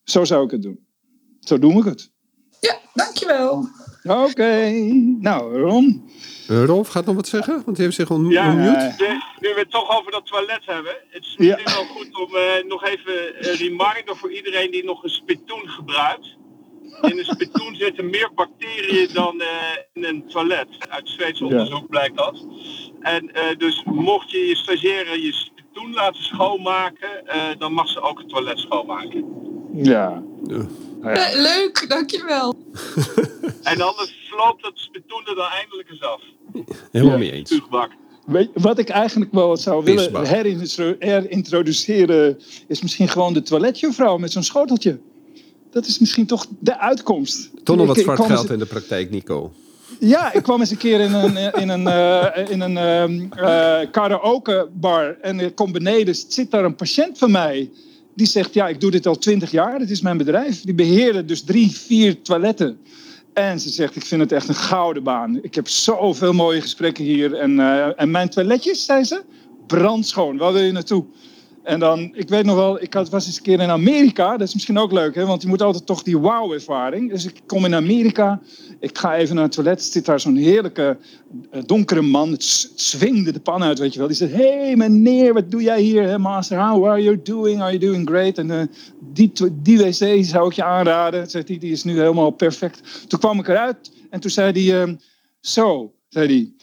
Zo zou ik het doen. Zo doen we het. Ja, dankjewel. Oké. Nou, Ron. Uh, Rolf gaat nog wat zeggen, want hij heeft zich ontmoet. Ja, nu we het toch over dat toilet hebben. Het is misschien ja. wel goed om uh, nog even een reminder voor iedereen die nog een spitoen gebruikt. In een spitoen zitten meer bacteriën dan uh, in een toilet. Uit Zweeds onderzoek ja. blijkt dat. En dus mocht je je stagiaire je spitoen laten schoonmaken, dan mag ze ook het toilet schoonmaken. Ja. ja. Ja, leuk, dankjewel. [LAUGHS] en anders loopt het spitoen er dan eindelijk eens af. Helemaal mee eens. Tuugbak. Weet, wat ik eigenlijk wel zou willen herintroduceren, is misschien gewoon de toiletjuffrouw met zo'n schoteltje. Dat is misschien toch de uitkomst. Toch nog wat zwart geld in de praktijk, Nico. Ja, ik kwam eens een keer in een, in een, uh, in een uh, karaoke bar en ik kom beneden, zit daar een patiënt van mij. Die zegt, ja, ik doe dit al twintig jaar, dit is mijn bedrijf. Die beheerde dus drie, vier toiletten. En ze zegt, ik vind het echt een gouden baan. Ik heb zoveel mooie gesprekken hier. En, uh, en mijn toiletjes, zei ze, brandschoon. Waar wil je naartoe? En dan, ik weet nog wel, ik had, was eens een keer in Amerika. Dat is misschien ook leuk, hè? want je moet altijd toch die wow-ervaring. Dus ik kom in Amerika, ik ga even naar het toilet. Zit daar zo'n heerlijke uh, donkere man. Het zwingde de pan uit, weet je wel. Die zegt, hey meneer, wat doe jij hier, master? How are you doing? Are you doing great? En uh, die, die wc zou ik je aanraden. Zegt hij, die is nu helemaal perfect. Toen kwam ik eruit en toen zei hij, zo, zei hij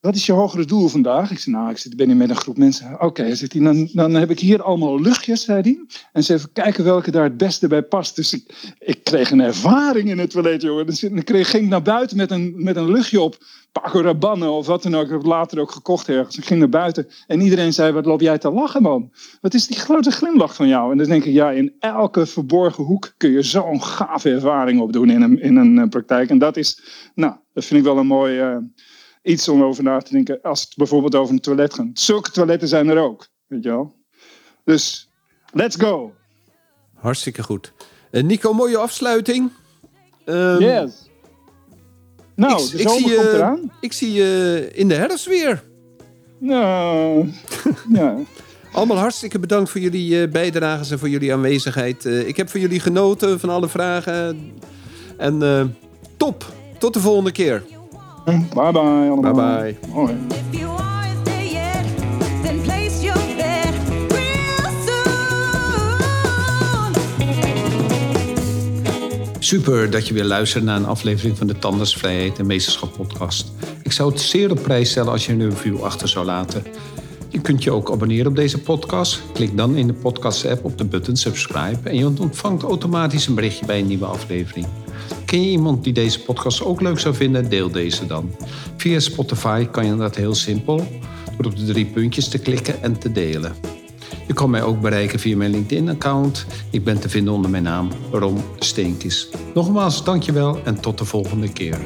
wat is je hogere doel vandaag? Ik zei, nou, ik zit, ben hier met een groep mensen. Oké, zegt hij, dan, dan heb ik hier allemaal luchtjes, zei hij. En ze even kijken welke daar het beste bij past. Dus ik, ik kreeg een ervaring in het toilet, jongen. Dus ik kreeg, ging naar buiten met een, met een luchtje op. Paco Rabanne of wat dan ook. Ik heb het later ook gekocht ergens. Ik ging naar buiten en iedereen zei, wat loop jij te lachen, man? Wat is die grote glimlach van jou? En dan denk ik, ja, in elke verborgen hoek kun je zo'n gave ervaring opdoen in een, in een praktijk. En dat is, nou, dat vind ik wel een mooi... Uh, iets om over na te denken als het bijvoorbeeld over een toilet gaat. Zulke toiletten zijn er ook, weet je wel. Dus, let's go. Hartstikke goed. Uh, Nico, mooie afsluiting. Um, yes. Nou, ik, de zomer zie, komt eraan. Ik zie je in de herfst weer. Nou, [LAUGHS] ja. Allemaal hartstikke bedankt voor jullie bijdrages en voor jullie aanwezigheid. Ik heb van jullie genoten van alle vragen. En uh, top. Tot de volgende keer. Bye bye allemaal. Bye bye. Hoi. Super dat je weer luistert naar een aflevering van de Tandersvrijheid en Meesterschap podcast. Ik zou het zeer op prijs stellen als je een review achter zou laten. Je kunt je ook abonneren op deze podcast. Klik dan in de podcast-app op de button subscribe en je ontvangt automatisch een berichtje bij een nieuwe aflevering. Ken je iemand die deze podcast ook leuk zou vinden? Deel deze dan. Via Spotify kan je dat heel simpel door op de drie puntjes te klikken en te delen. Je kan mij ook bereiken via mijn LinkedIn-account. Ik ben te vinden onder mijn naam Ron Steenkis. Nogmaals, dankjewel en tot de volgende keer.